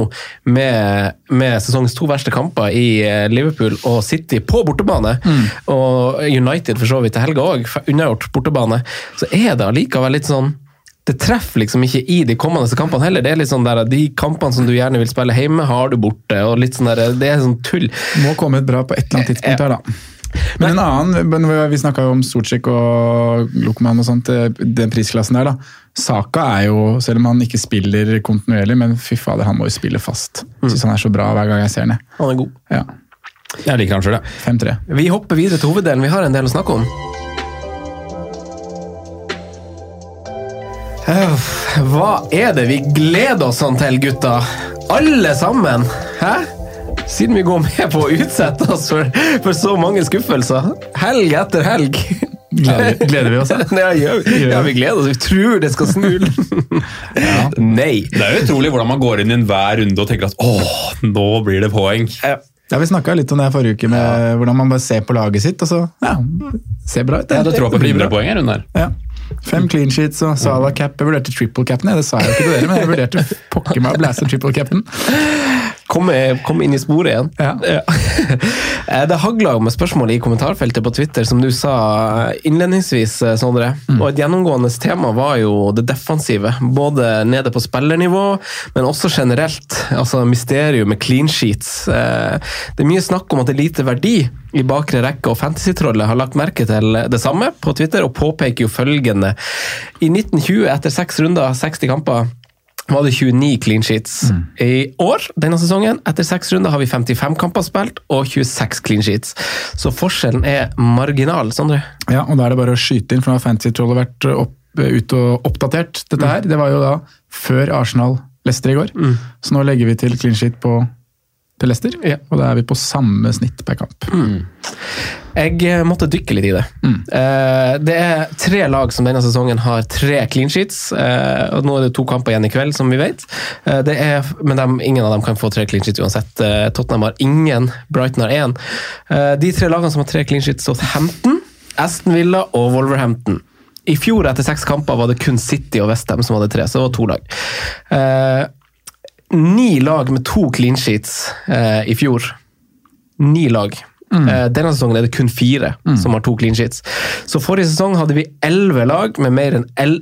med, med sesongens to verste kamper i eh, Liverpool og City på bortebane, og United for så vidt til helga òg, unnagjort bortebane, så er det allikevel litt sånn det treffer liksom ikke i de kommende kampene heller. Det er litt sånn der, De kampene som du gjerne vil spille hjemme, har du borte. og litt sånn der, Det er sånn tull. Må komme et bra på et eller annet tidspunkt her, da. Men en annen, Vi snakka jo om Sortsjik og Lokman og sånt, eh, den prisklassen der. da. Saka er jo, selv om han ikke spiller kontinuerlig, men fy fader, han må jo spille fast. Syns han er så bra hver gang jeg ser ned. Han er god. Ja. Jeg liker han sjøl, ja. 5-3. Vi hopper videre til hoveddelen. Vi har en del å snakke om. Hva er det vi gleder oss sånn til, gutta? Alle sammen! Hæ? siden vi går med på å utsette oss for, for så mange skuffelser, helg etter helg Gleder, gleder vi oss? Ja, vi? ja, vi gleder oss. Vi tror det skal snu. Nei. Det er jo utrolig hvordan man går inn i enhver runde og tenker at åh, nå blir det poeng. Ja. Ja, Vi snakka litt om det forrige uke, med hvordan man bare ser på laget sitt. og så, ja, ser bra ut. Ja, du tror på blir bra. poeng her, hun der. Ja. Fem clean sheets og Salah cap. Jeg vurderte triple capen. Det sa jeg jo ikke til dere, men jeg vurderte pokker meg å blæse triple capen. Kom, komme, inn i sporet igjen. Ja. Ja. Det hagla med spørsmål i kommentarfeltet på Twitter, som du sa innledningsvis, Sondre. Sondre. Og et gjennomgående tema var jo det defensive. Både nede på spillernivå, men også generelt. Altså mysterium med clean sheets. Eh, Det er mye snakk om at det er lite verdi i bakre rekke, og Fantasytrollet har lagt merke til det samme på Twitter, og påpeker jo følgende. I 1920, etter seks runder, 60 kamper, var det 29 clean sheets. I år, denne sesongen, etter seks runder, har vi 55 kamper spilt og 26 clean sheets. Så forskjellen er marginal, Sondre. Ja, og da er det bare å skyte inn, for nå har Fantasy Troll vært opp, ut og oppdatert dette her. Det var jo da før Arsenal-Lester i går, så nå legger vi til clean sheet på til Leicester, og da er vi på samme snitt per kamp. Jeg eh, måtte dykke litt i det. Eh, Det er tre lag som denne sesongen har tre clean sheets. Uh, og Nå er det to kamper igjen i kveld, som vi vet. Uh, Det er, men de, ingen av dem kan få tre clean sheets uansett. Tottenham har ingen, Brighton har én. De tre lagene som har tre clean sheets, Southampton, Aston Villa og Wolverhampton. I fjor etter seks kamper var det kun City og Westham som hadde tre, så det var to lag. Ni lag med to clean sheets i fjor. Ni lag. Eh, Denne sesongen er det kun fire som har to clean sheets. Så forrige sesong hadde vi elleve lag med mer enn en,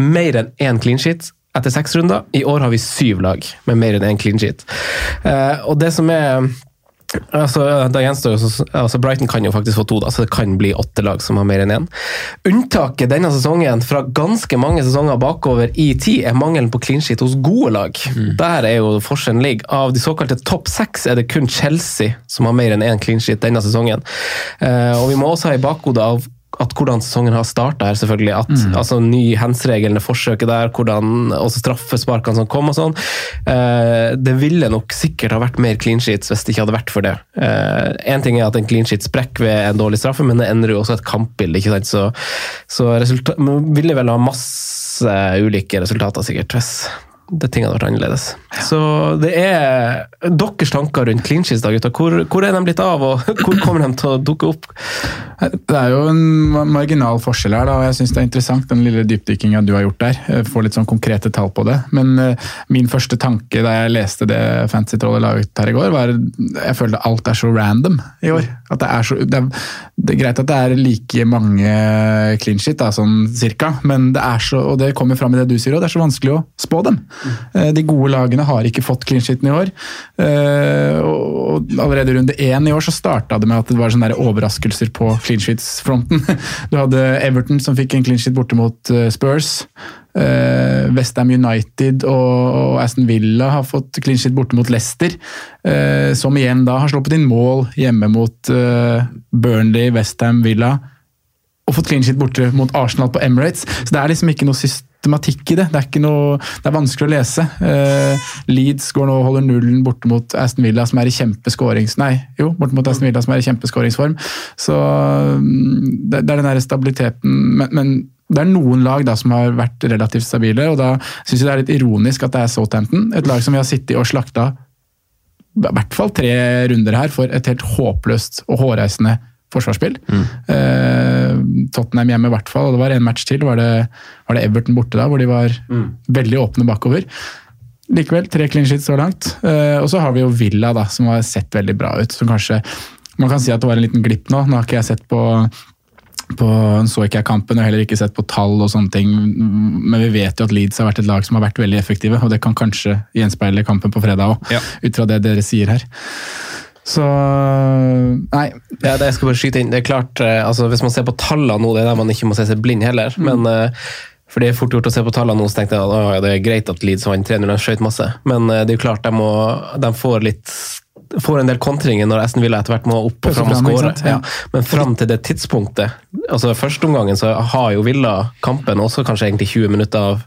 mer én clean sheet etter seks runder. I år har vi syv lag med mer enn én clean sheet. Eh, og det som er Altså, da gjenstår jo, altså Brighton kan jo faktisk få to, da, så det kan bli åtte lag som har mer enn én. Unntaket denne sesongen fra ganske mange sesonger bakover i tid er mangelen på clean sheet hos gode lag. Der er jo forskjellen ligger. Av de såkalte topp seks er det kun Chelsea som har mer enn én clean sheet denne sesongen. Eh, og vi må også ha i bakhodet av at hvordan sesongen har starta her, selvfølgelig. At, altså Ny hands-regelen, forsøket der, hvordan også straffesparkene som kom og sånn. Eh, det ville nok sikkert ha vært mer clean sheets hvis det ikke hadde vært for det. Én ting er at en clean sheet sprekker ved en dårlig straffe, men det endrer jo også et kampbilde. ikke sant? Så, så resultat, ville vel ha masse ulike resultater, sikkert, hvis det ting hadde vært annerledes. Så det er deres tanker rundt clean sheets, da, gutta. Hvor, hvor er de blitt av, og hvor kommer de til å dukke opp? Det er jo en marginal forskjell her, da, og jeg syns det er interessant den lille dypdykkinga du har gjort der. Få litt sånn konkrete tall på det. Men uh, min første tanke da jeg leste det Fancy Trollet la ut her i går, var jeg følte alt er så random i år. At det er så det er, det er greit at det er like mange clean shit, da, sånn cirka, men det er så, og det kommer fram i det du sier òg, det er så vanskelig å spå dem. Eh, De gode lagene har ikke fått clean sheeten i år. Eh, Og allerede runde én i år så starta det med at det var sånne overraskelser på clean sheets-fronten. Du hadde Everton som fikk en clean sheet borte mot eh, Spurs. Uh, Westham United og Aston Villa har fått clean sheet borte mot Leicester. Uh, Som igjen da har sluppet inn mål hjemme mot uh, Burnley, Westham, Villa og fått clean sheet borte mot Arsenal på Emirates. Så det er liksom ikke noe systematikk i det. Det er, ikke noe, det er vanskelig å lese. Uh, Leeds går nå og holder nullen borte mot Aston Villa, som er i kjempeskårings... Nei, jo, borte mot Aston Villa, som er i kjempeskåringsform. Så mm, det, det er den der stabiliteten. Men, men det er noen lag da som har vært relativt stabile, og da syns jeg det er litt ironisk at det er Southampton, et lag som vi har sittet og slakta i hvert fall tre runder her for et helt håpløst og hårreisende forsvarsspill. Eh, Tottenham hjemme i hvert fall, og det var en match til. Var det, var det Everton borte da, hvor de var veldig åpne bakover. Likevel, tre clean sheets så langt. Eh, og så har vi jo Villa, da, som har sett veldig bra ut. Som kanskje Man kan si at det var en liten glipp nå. Nå har ikke jeg sett på på, så ikke jeg kampen og heller ikke sett på tall og sånne ting, men vi vet jo at Leeds har vært et lag som har vært veldig effektive, og det kan kanskje gjenspeile kampen på fredag òg, Ja. ut fra det dere sier her. Så Nei. Ja, det jeg skal bare skyte inn. Det er klart, eh, altså Hvis man ser på tallene nå, det er der man ikke må se seg blind heller. Men eh, for det er fort gjort å se på tallene nå, så tenkte jeg at å, ja, det er greit at Leeds vant 3-0, de skjøt masse. Men eh, det er jo klart, de, må, de får litt får en del kontringer når Aston Villa etter hvert må opp og fram og skåre. Ja. Men fram til det tidspunktet, altså førsteomgangen, så har jo Villa kampen også kanskje egentlig 20 minutter av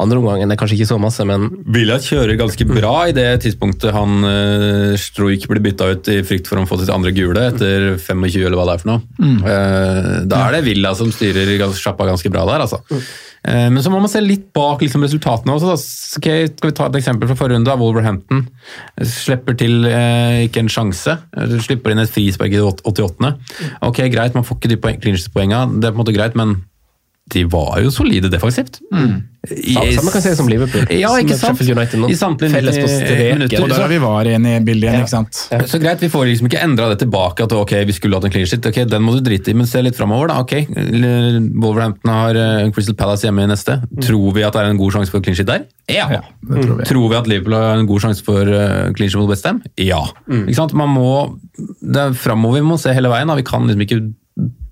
andreomgangen. Det er kanskje ikke så masse, men Villa kjører ganske bra i det tidspunktet han uh, Stroik blir bytta ut i frykt for å få sitt andre gule etter 25 eller hva det er for noe. Eh, da er det Villa som styrer sjappa ganske bra der, altså. Eh, men så må man se litt bak liksom, resultatene også. S- skal vi ta et eksempel fra forrige runde? da. Wolverhampton slipper til eh, ikke en sjanse. Eh, Slipper inn et frispark i det 88. Ok, greit, man får ikke de poeng, clinch-poengene, det er på en måte greit, men de var jo solide defensivt. I- samme, samme kan sies om Liverpool. Ja, ikke sant? I samtlige Felles på 90 minutter. Og der har vi var igjen i bildet igjen, ikke sant? Så greit, vi får liksom ikke endra det tilbake at ok, vi skulle hatt en clean sheet. Ok, den må du drite i, men se litt framover, da. Ok, Wolverhampton har eh, Crystal Palace hjemme i neste. Tror vi at det er en god sjanse for clean sheet der? Ja. Ja, det tror vi. Tror vi at Liverpool har en god sjanse for eh, clean sheet mot West Ham? Ja. Ikke sant? Man må, det er framover vi må se hele veien. Da. Vi kan liksom ikke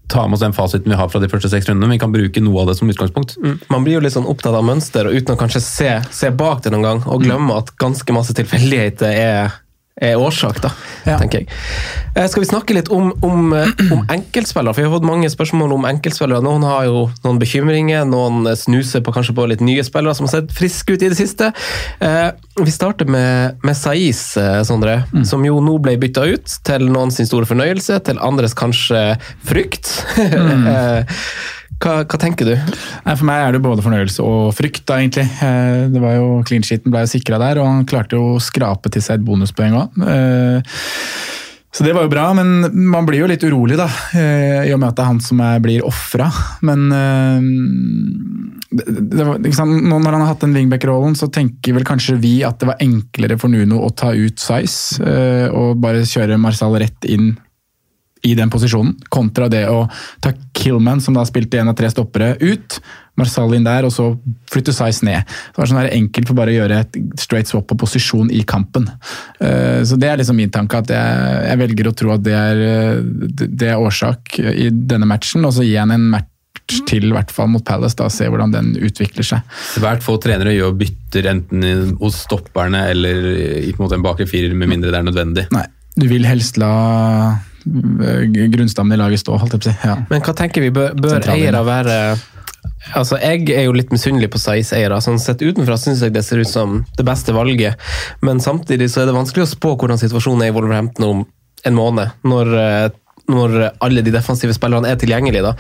ta med oss den fasiten vi har fra de første seks rundene, men vi kan bruke noe av det som utgangspunkt. Man blir jo litt sånn opptatt av mønster, og uten å kanskje se, se bak det noen gang, og glemme at ganske masse tilfeldigheter er, er årsak, da, Ja. tenker jeg. Eh, Skal vi snakke litt om, om, eh, om enkeltspillere? For vi har fått mange spørsmål om enkeltspillere. Noen har jo noen bekymringer, noen snuser på kanskje på litt nye spillere som har sett friske ut i det siste. Eh, vi starter med, med Saiz, Sondre, mm. som jo nå ble bytta ut, til noen sin store fornøyelse, til andres kanskje frykt. Eh, hva, hva tenker du? Nei, For meg er det både fornøyelse og frykt, da, egentlig. Eh, Det var jo Clean sheeten ble sikra der, og han klarte jo å skrape til seg et bonuspoeng òg. Så det var jo bra, men man blir jo litt urolig, da. eh, I og med at det er han som er, blir ofra. Men eh, var, nå når han har hatt den wingback-rollen, så tenker vel kanskje vi at det var enklere for Nuno å ta ut Size eh, og bare kjøre Marcial rett inn i den posisjonen, kontra det å ta Killman, som da spilte en av tre stoppere, ut. Marsal inn der, og så flytte Size ned. Det var sånn her enkelt for bare å gjøre et straight swap på posisjon i kampen. Eh, Så det er liksom min tanke, at jeg, jeg velger å tro at det er, eh, det er årsak i denne matchen, og så gir han en match til, i hvert fall mot Palace, da, og se hvordan den utvikler seg. Svært få trenere gjør bytter enten hos stopperne eller i en måte en bakre firer, med mindre det er nødvendig. Nei, du vil helst la grunnstammen i laget stå, holdt jeg på å si. Ja. Men hva tenker vi, bør, bør eiere være Altså, Jeg er jo litt misunnelig på Size-eiere. Sånn sett utenfra syns jeg det ser ut som det beste valget, men samtidig så er det vanskelig å spå hvordan situasjonen er i Wolverhampton om en måned. når eh, når alle de defensive spillerne er tilgjengelige. da.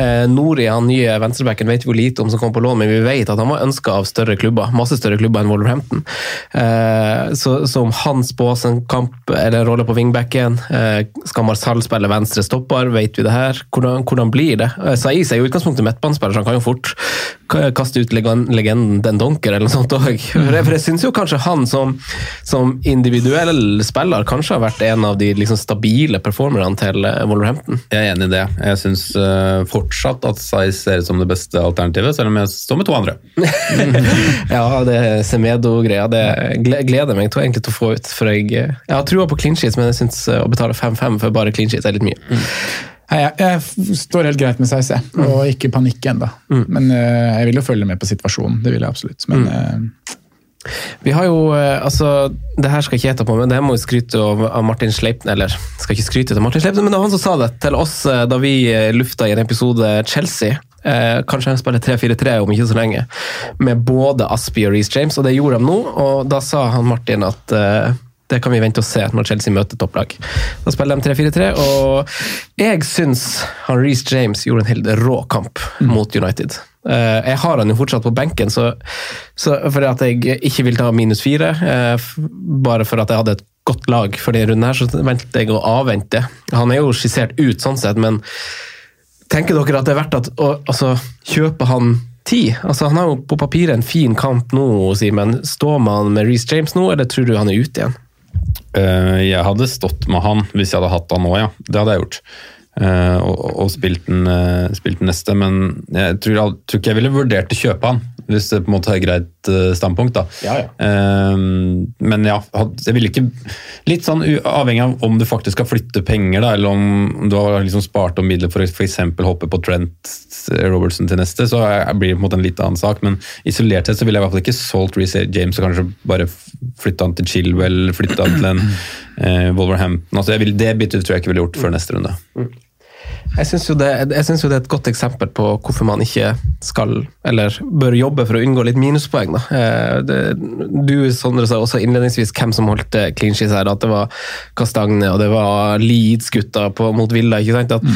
Eh, Nori, han nye venstrebacken, vet vi jo lite om som kom på lån, men vi vet at han var ønska av større klubber. Masse større klubber enn Wolverhampton. Eh, så, så om han spås en kamp eller rolle på wingbacken, eh, skal Marsal spille venstre stopper, vet vi det her? Hvordan, hvordan blir det? Eh, Saiz er jo utgangspunktet midtbanespiller, så han kan jo fort kaste ut legenden Den Donker eller noe sånt òg. For for jeg syns jo kanskje han som, som individuell spiller kanskje har vært en av de liksom, stabile performerne til Wolverhampton. Jeg er enig i det. Jeg syns fortsatt at Size ser ut som det beste alternativet, selv om jeg står med to andre. Ja, det Semedo-greia, det gle- gleder meg til, egentlig til å få ut. For jeg, jeg har trua på clean sheets, men jeg syns å betale 5-5 for bare clean sheets er litt mye. Nei, jeg, jeg står helt greit med Size, jeg. Og ikke panikk ennå. Men uh, jeg vil jo følge med på situasjonen. Det vil jeg absolutt. Men eh, Vi har jo, eh, altså, det her skal jeg ikke gjette på, men det her må jo skryte av, Martin Sleipner, eller skal ikke skryte av Martin Sleipner, men det var han som sa det til oss eh, da vi eh, lufta i en episode Chelsea. Eh, kanskje han spiller 3-4-3 om ikke så lenge, med både Aspi og Reece James, og det gjorde de nå. Og da sa han Martin at eh, det kan vi vente og se når Chelsea møter topplag. Da spiller de 3-4-3, og jeg syns han Reece James gjorde en helt rå kamp mot United. Eh, Jeg har han jo fortsatt på benken, så, så fordi at jeg ikke vil ta minus fire, eh, bare for at jeg hadde et godt lag for denne runden, her, så venter jeg å avvente. Han er jo skissert ut sånn sett, men tenker dere at det er verdt at, å altså, kjøpe han ti? Altså, han har jo på papiret en fin kamp nå, Simen. Står man med Reece James nå, eller tror du han er ute igjen? Uh, Jeg hadde stått med han hvis jeg hadde hatt han nå, ja. Det hadde jeg gjort. Eh, og, og spilt, den, eh, spilt den neste, men jeg tror, jeg tror ikke jeg ville vurdert å kjøpe han. Hvis det på en måte er et greit eh, standpunkt, da. Ja, ja. Men ja, jeg ville ikke Litt sånn avhengig av om du faktisk skal flytte penger, da, eller om du har liksom spart om midler for å f.eks. hoppe på Trent Robertson til neste, så blir det på en måte en litt annen sak. Men isolert sett så ville jeg i hvert fall ikke solgt Reece James og kanskje bare flytta han til Chilwell, flytta han til en eh, Wolverhampton altså vil, Det byttet tror jeg ikke ville gjort før neste runde. Jeg syns jo, jo det er et godt eksempel på hvorfor man ikke skal, eller bør jobbe for å unngå litt minuspoeng. Eh, Det, du Sondre, sa også innledningsvis hvem som holdt eh, clean sheets her. At det var Kastagne og det var Leeds-gutta mot Villa. ikke sant? At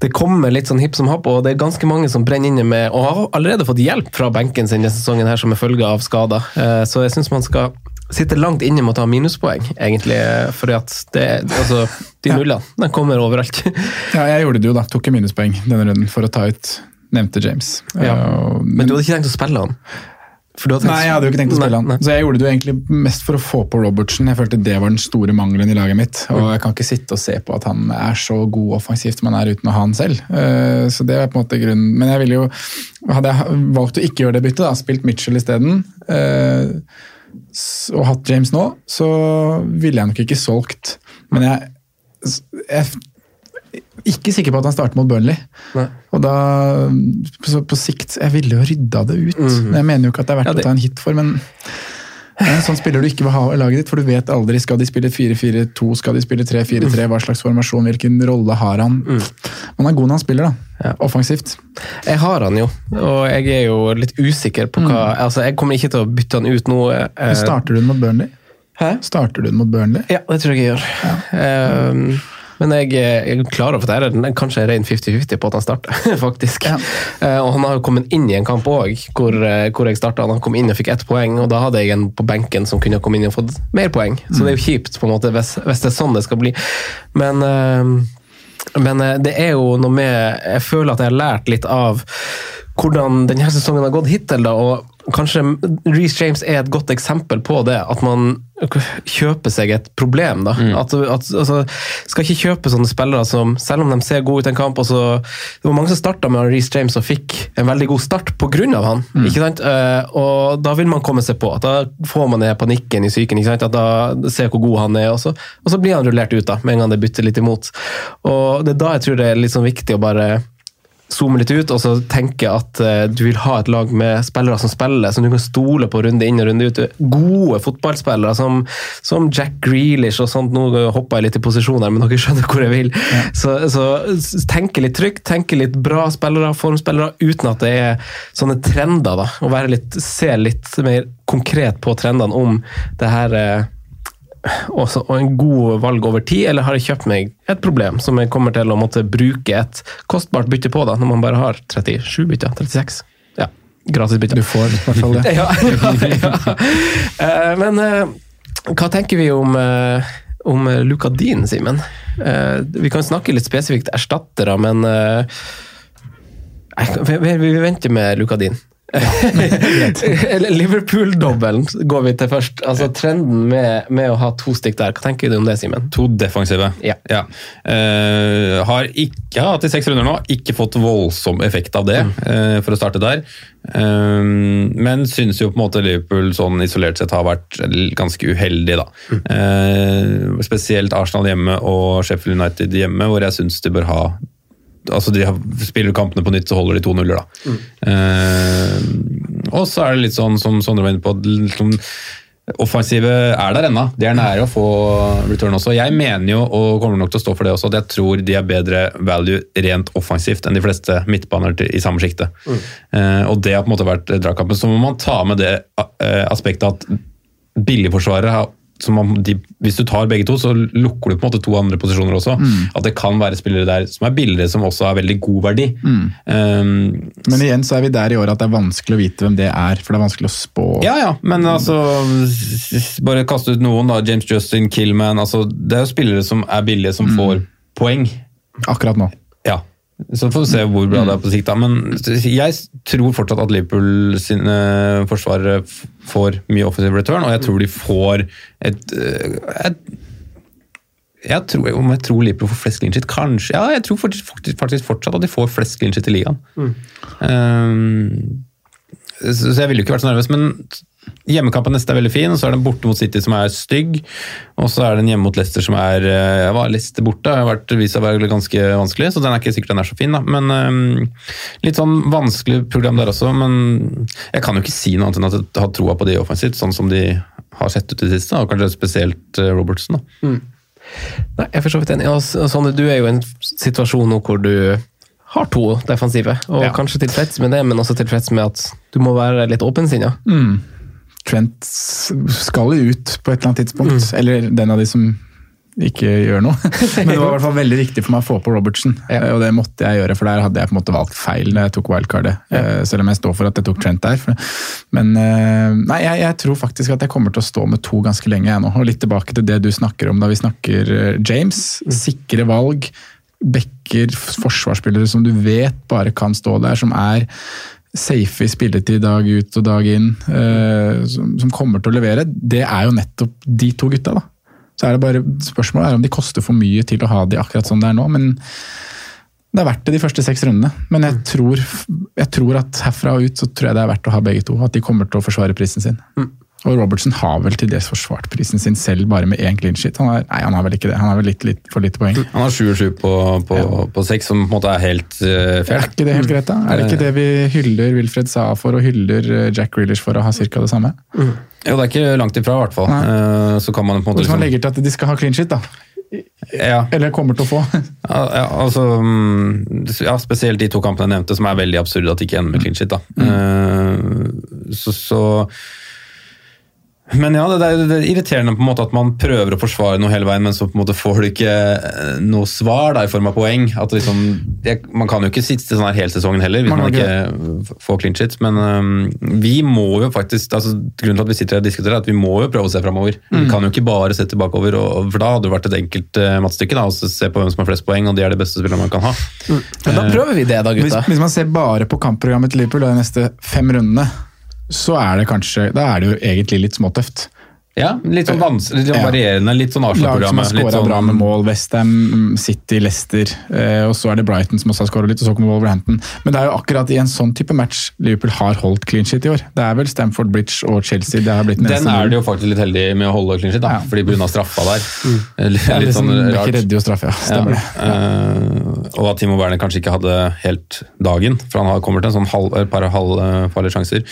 Det kommer litt sånn hipp som happ, og det er ganske mange som brenner inne med Og har allerede fått hjelp fra benken sin denne sesongen her som er følge av skader. Eh, Så jeg syns man skal sitte langt inne med å ta minuspoeng, egentlig. Fordi at det, altså, de nullene de kommer overalt. Ja, jeg gjorde det jo, da. Tok en minuspoeng denne runden for å ta ut nevnte James. Ja. Uh, Men du hadde ikke tenkt å spille han? For tenkt- Nei, jeg hadde jo ikke tenkt å spille Nei, han. nei. Så jeg gjorde det jo egentlig mest for å få på Robertsen. Jeg følte det var den store mangelen i laget mitt. Og jeg kan ikke sitte og se på at han er så god offensivt som han er uten å ha han selv. Uh, Så det er på en måte grunnen. Men jeg ville jo Hadde jeg valgt å ikke gjøre det byttet, da, spilt Mitchell isteden, uh, og hatt James nå, så ville jeg nok ikke solgt. Men jeg, jeg er ikke sikker på at han starter mot Burnley. Nei. Og da, så på sikt Jeg ville jo rydda det ut. Men Jeg mener jo ikke at det er verdt Ja, det- å ta en hit for, men en sånn spiller du ikke vil ha i laget ditt, for du vet aldri skal de spille 4-4-2, skal de spille 3-4-3, hva slags formasjon, hvilken rolle har han? Man er god når han spiller, da. Ja. Offensivt. Jeg har han jo, og jeg er jo litt usikker på hva Altså, jeg kommer ikke til å bytte han ut nå. eh, Starter du den mot Burnley? Hæ? Starter du den mot Burnley? Ja, det tror jeg jeg gjør. Eh, men jeg, jeg klarer at det er kanskje en ren 50-50 på at han starter, faktisk. Ja. Eh, og han har jo kommet inn i en kamp òg, hvor, eh, hvor jeg starta. Han kom inn og fikk ett poeng, og da hadde jeg en på benken som kunne komme inn og fått mer poeng. Så det er jo kjipt på en måte hvis, hvis det er sånn det skal bli. Men eh, men eh, det er jo noe med Jeg føler at jeg har lært litt av hvordan denne sesongen har gått hittil. da, og Kanskje Reece James er et godt eksempel på det. At man kjøper seg et problem. da. At, at, altså, skal ikke kjøpe sånne spillere som, selv om de ser gode ut i en kamp og så, Det var mange som starta med Reece James og fikk en veldig god start pga. han. ikke sant? Eh, og Da vil man komme seg på. at Da får man ned panikken i psyken. ikke sant? At da ser hvor god han er, og så, og så blir han rullert ut da, med en gang det bytter litt imot. Og Det er da jeg tror det er litt sånn viktig å bare zoome litt ut og så tenke at eh, du vil ha et lag med spillere som spiller, som du kan stole på runde inn og runde ut. Gode fotballspillere som, som Jack Grealish og sånt. Nå hopper jeg litt i posisjon her, men dere skjønner hvor jeg vil. Så, så tenke litt trygt, tenke litt bra spillere, formspillere, uten at det er sånne trender. da, og være litt, Se litt mer konkret på trendene om det her eh, også, og en god valg over tid, eller har jeg kjøpt meg et problem som jeg kommer til å måtte bruke et kostbart bytte på, da, når man bare har 37 bytter? 36? Ja, gratis bytte. Du får i hvert fall det. Ja, ja, ja. Eh, Men eh, hva tenker vi om, eh, om Dean, Simen? Vi kan snakke litt spesifikt erstattere, men vi, venter med Luka Dean. Eller Liverpool-dobbelen går vi til først. Altså Trenden med, med å ha to stykk der. Hva tenker du om det, Simen? To defensive. Ja. Eh, har ikke hatt i seks runder nå, ikke fått voldsom effekt av det, eh, for å starte der. Uh, men syns jo på en måte Liverpool sånn isolert sett har vært ganske uheldig, da. Eh, spesielt Arsenal hjemme og Sheffield United hjemme, hvor jeg syns de bør ha Altså de Spiller kampene på nytt, så holder de to nuller, da. Eh, og så er det litt sånn som Sondre var inne på, liksom, offensivet er der ennå. De er nære å få return også. Jeg mener jo, og kommer nok til å stå for det også, at jeg tror de er bedre value rent offensivt enn de fleste midtbaner i samme sjikte. Eh, og det har på en måte vært dragkampen. Så må man ta med det eh, aspektet at billigforsvarere har de, Hvis du tar begge to, så lukker du på en måte to andre posisjoner også. At det kan være spillere der som er billigere, som også har veldig god verdi. Um, Men igjen så er vi der i år at det er vanskelig å vite hvem det er, for det er vanskelig å spå. Ja, ja, men altså Bare kaste ut noen, da. James Justin, Killman. Altså, det er jo spillere som er billige, som får poeng. Akkurat nå. Så får vi se hvor bra det er på sikt. da. Men jeg tror fortsatt at Liverpool sine forsvarere får mye offensive return, og jeg tror de får et, eh, et jeg tror, Om jeg tror Liverpool får flest clean shit? Kanskje. Ja, jeg tror faktisk, faktisk, faktisk fortsatt at de får flest clean shit i ligaen. Um, så, så jeg ville jo ikke vært så nervøs, men hjemmekampen neste er veldig fin, og så er det en borte mot City som er stygg, og så er det en hjemme mot Leicester som er jeg ja, hva, Leicester borte har vært vist seg å være ganske vanskelig, så den er ikke sikkert den er så fin, da. Men um, litt sånn vanskelig program der også, men jeg kan jo ikke si noe annet enn at jeg har troa på de offensivt, sånn som de har sett ut i det siste, og kanskje spesielt eh, Robertson. da. Nei, jeg er for så vidt enig. Sondre, du er jo i en situasjon nå hvor du har to defensive, og Ja. kanskje tilfreds med det, men også tilfreds med at du må være litt åpensinna. Trent skal ut på et eller annet tidspunkt. Eller den av de som ikke gjør noe. Men det var i hvert fall veldig viktig for meg å få på Robertsen, Ja. og det måtte jeg gjøre, for der hadde jeg på en måte valgt feil da jeg tok wildcardet. ja. Selv om jeg står for at jeg tok Trent der. Men eh, nei, jeg, jeg tror faktisk at jeg kommer til å stå med to ganske lenge jeg nå. Og litt tilbake til det du snakker om da vi snakker eh, James. Sikre valg. Bekker, forsvarsspillere som du vet bare kan stå der, som er safe i spilletid dag ut og dag inn, eh, som, som kommer til å levere, det er jo nettopp de to gutta. da. Så er det bare, Spørsmålet er om de koster for mye til å ha de akkurat som det er nå. men det er verdt det de første seks rundene. Men jeg tror, jeg tror at herfra og ut så tror jeg det er verdt å ha begge to. At de kommer til å forsvare prisen sin. Og Robertson har vel til dels forsvart prisen sin selv bare med én clean shit. Han er, nei, han har vel ikke det. Han har vel litt, litt for lite poeng. Han har 7-7 på, på, på 6, som på en måte er helt uh, Er fair. ikke det helt greit, da? Er det ikke det vi hyller Wilfred Saa for, og hyller eh, Jack Grealish for å ha ca. det samme? Jo, det er ikke langt ifra, i hvert fall. Eh, så kan man på en måte Hvis man liksom, legger til at de skal ha clean shit, da. ja, Eller kommer til å få. ja, ja, altså, mm, ja, Spesielt de to kampene jeg nevnte, som er veldig absurde at de ikke ender med clean shit. Da. Eh, så, så Men ja, det, det, er, det er irriterende på en måte at man prøver å forsvare noe hele veien, men så på en måte får du ikke eh, noe svar da, i form av poeng. At liksom, det, man kan jo ikke sitte sånn her hele sesongen heller, hvis Man man, ikke får clean shit. Men um, vi må jo faktisk altså, Grunnen til at vi sitter her og diskuterer, er at vi må jo prøve å se framover. Vi kan jo ikke bare se tilbakeover, og, for da hadde det vært et enkelt uh, mattestykke. da, og Se på hvem som har flest poeng, og de er de beste spillerne man kan ha. Men da prøver vi det, da, Hvis, gutta. hvis man ser bare på kampprogrammet til Liverpool de neste fem rundene, så er det kanskje Da er det jo egentlig litt småtøft. Ja, Litt sånn vanskelig, litt sånn varierende, litt sånn Lag som har Arsenal-programmet. skåra sånn- bra med mål. Westham, City, Leicester. Eh, og så er det Brighton som også har skåra litt, og så kommer Wolverhampton. Men det er jo akkurat i en sånn type match Liverpool har holdt clean shit i år. Det er vel Stamford Bridge og Chelsea det har blitt Den eneste er de jo faktisk litt heldige med å holde clean shit, da, Ja. Mm. fordi pga. straffa der. Litt, Ja, litt sånn rart. redder jo straffe, ja. Stemmer Ja, eh, og at Timo Werner kanskje ikke hadde helt dagen, for han har kommer til en sånn halv, par halvfarlige sjanser.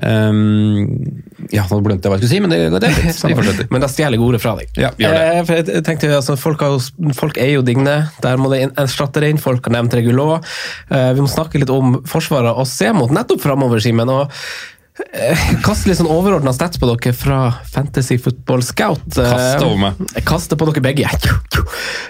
Um, ja, nå glemte jeg hva jeg skulle si, men det, det er fint. Vi fortsetter. Men da stjeler jeg ordet fra deg. Ja, gjør det. Eh, for jeg- tenkte, altså, folk, har jo, folk er jo digne. Der må det erstatte inn. Folk har nevnt Regulå. Eh, vi må snakke litt om Forsvaret og se mot nettopp framover, Simen. Eh, Kaste litt sånn overordna stats på dere fra Fantasy Football Scout. Kaste over meg. Jeg kaster på dere begge.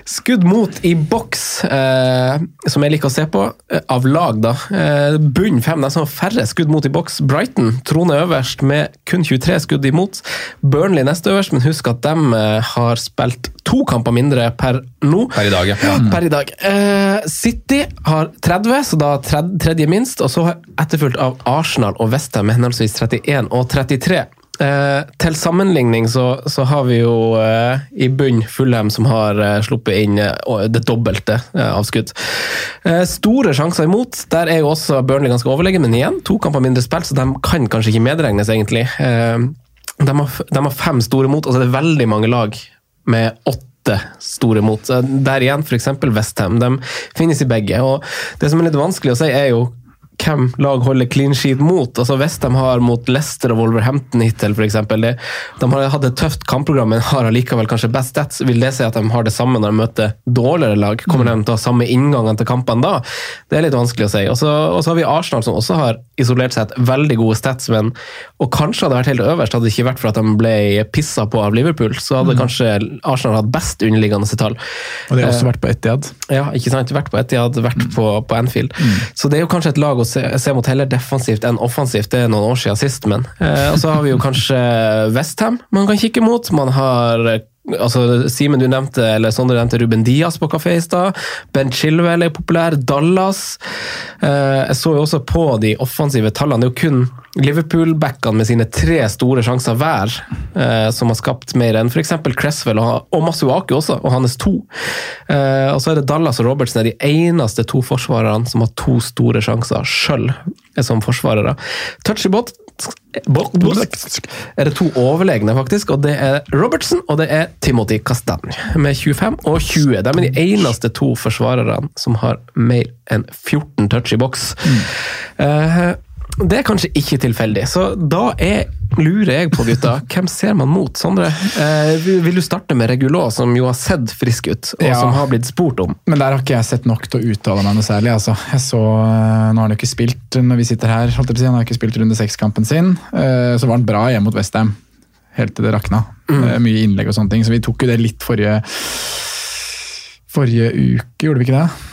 Skudd mot i boks, eh, som jeg liker å se på, eh, av lag, da. Eh, bunn fem, nesten færre skudd mot i boks. Brighton troner øverst med kun 23 skudd imot. Burnley nest øverst, men husk at de eh, har spilt to kamper mindre per nå. Per i dag, ja. Per i dag. Eh, City har 30, så da tredje minst, og så etterfulgt av Arsenal og Westham med henholdsvis 31 og 33. Eh, til sammenligning så, så har vi jo eh, i bunn Fulham som har eh, sluppet inn eh, det dobbelte eh, av skudd. Eh, store sjanser imot. Der er jo også Burnley ganske overlegen, men igjen, to kamper mindre spilt, så de kan kanskje ikke medregnes, egentlig. De, har, de har fem store mot, og så er det veldig mange lag med åtte store mot. Der igjen f.eks. Westham. De finnes i begge. og Det som er litt vanskelig å si, er jo hvem lag holder clean sheet mot. Altså de har mot Leicester og Wolverhampton hittil, f.eks. De har hatt et tøft kampprogram, men har allikevel kanskje best stats. Vil det si at de har det samme når de møter dårligere lag? Kommer de til å ha samme inngangene til kampene da? Det er litt vanskelig å si. Og så har vi Arsenal, som også har isolert seg et veldig gode stats, men og kanskje hadde vært helt øverst hadde det ikke vært for at de ble pissa på av Liverpool. Så hadde kanskje Arsenal hatt best underliggende tall. Og de har også vært på Etiad. Ja, ikke sant? Vært på Etiad, vært på, på Anfield. Så det er jo kanskje et lag å se, se mot heller defensivt enn offensivt. Det er noen år siden sist, men. Eh, og så har vi jo kanskje Westham man kan kikke mot. Man har altså Simen, du nevnte eller Sondre nevnte Ruben Diaz på kafé i stad. Ben Chilwell er populær. Dallas. Eh, jeg så jo også på de offensive tallene. Det er jo kun Liverpool-backene med sine tre store sjanser hver eh, som har skapt mer enn f.eks. Cresswell og, og Masuaku også, og hans to. Eh, og så er det Dallas og Robertsen er de eneste to forsvarerne som har to store sjanser sjøl som forsvarere. Touchy bot er det to overlegne, faktisk. og Det er Robertsen og det er Timothy Castagne med 25 og 20. De er de eneste to forsvarerne som har mer enn 14 touch i boks. Eh, Det er kanskje ikke tilfeldig, så da er, lurer jeg på, gutta. Hvem ser man mot? Sondre, eh, vil du starte med Regulå, som jo har sett frisk ut, og Ja. som har blitt spurt om? Men der har ikke jeg sett nok til å uttale meg noe særlig. Altså. Jeg så, eh, nå har han jo ikke spilt når vi sitter her, holdt jeg på å si, han har ikke spilt runde seks-kampen sin. Eh, Så var han bra hjemme mot Westham, helt til det rakna. Eh, Mye innlegg og sånne ting, så vi tok jo det litt forrige, forrige uke, gjorde vi ikke det?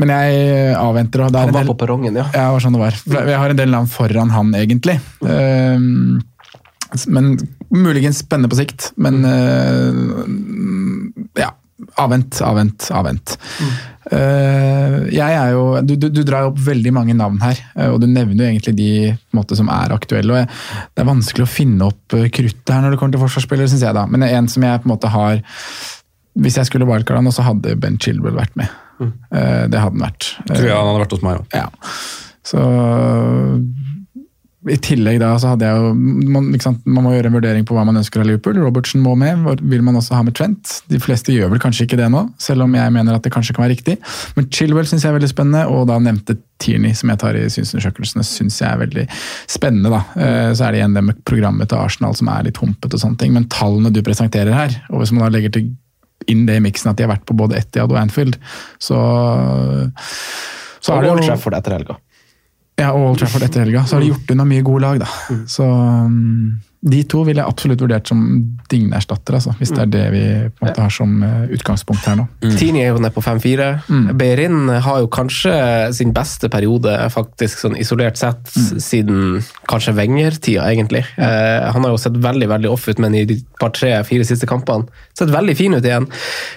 Men jeg avventer. og det Han var del- på perrongen, ja. Ja, var sånn det var. Jeg har en del navn foran han, egentlig. Ehm, men muligens spennende på sikt. Men uh, ja. Avvent, avvent, avvent. Eh, jeg er jo, du, du, du drar opp veldig mange navn her, eh, og du nevner jo egentlig de måte, som er aktuelle. og jeg, Det er vanskelig å finne opp eh, kruttet her når det kommer til forsvarsspillere, syns jeg. da. Men en som jeg på en måte har Hvis jeg skulle wildcarde han, så hadde Ben Chilwell vært med. Eh, det hadde han vært. Tror jeg han hadde vært hos meg òg. Ja. Så i tillegg da, så hadde jeg jo man, sant, man må gjøre en vurdering på hva man ønsker av Liverpool. Robertsen må med. Vil man også ha med Trent? De fleste gjør vel kanskje ikke det nå, selv om jeg mener at det kanskje kan være riktig. Men Chilwell syns jeg er veldig spennende, og da nevnte Tierney, som jeg tar i synsundersøkelsene, syns jeg er veldig spennende. da. Eh, Så er det igjen det med programmet til Arsenal som er litt humpete og sånne ting. Men tallene du presenterer her, og hvis man da legger til inn det i miksen at de har vært på både Etihad og Anfield, så så er det seg for det etter helga. Ja, og Old Trafford etter helga. Så har de gjort unna mye gode lag, da. Så um, de to ville jeg absolutt vurdert som Digne-erstatter, altså, hvis det er det vi på en måte har som uh, utgangspunkt her nå. Tini er jo nede på 5-4. Mm. Beirin har jo kanskje sin beste periode, faktisk sånn isolert sett, Mm. siden kanskje Wenger-tida, egentlig. Eh, han har jo sett veldig veldig off ut, men i de par tre-fire siste kampene sett veldig fin ut igjen.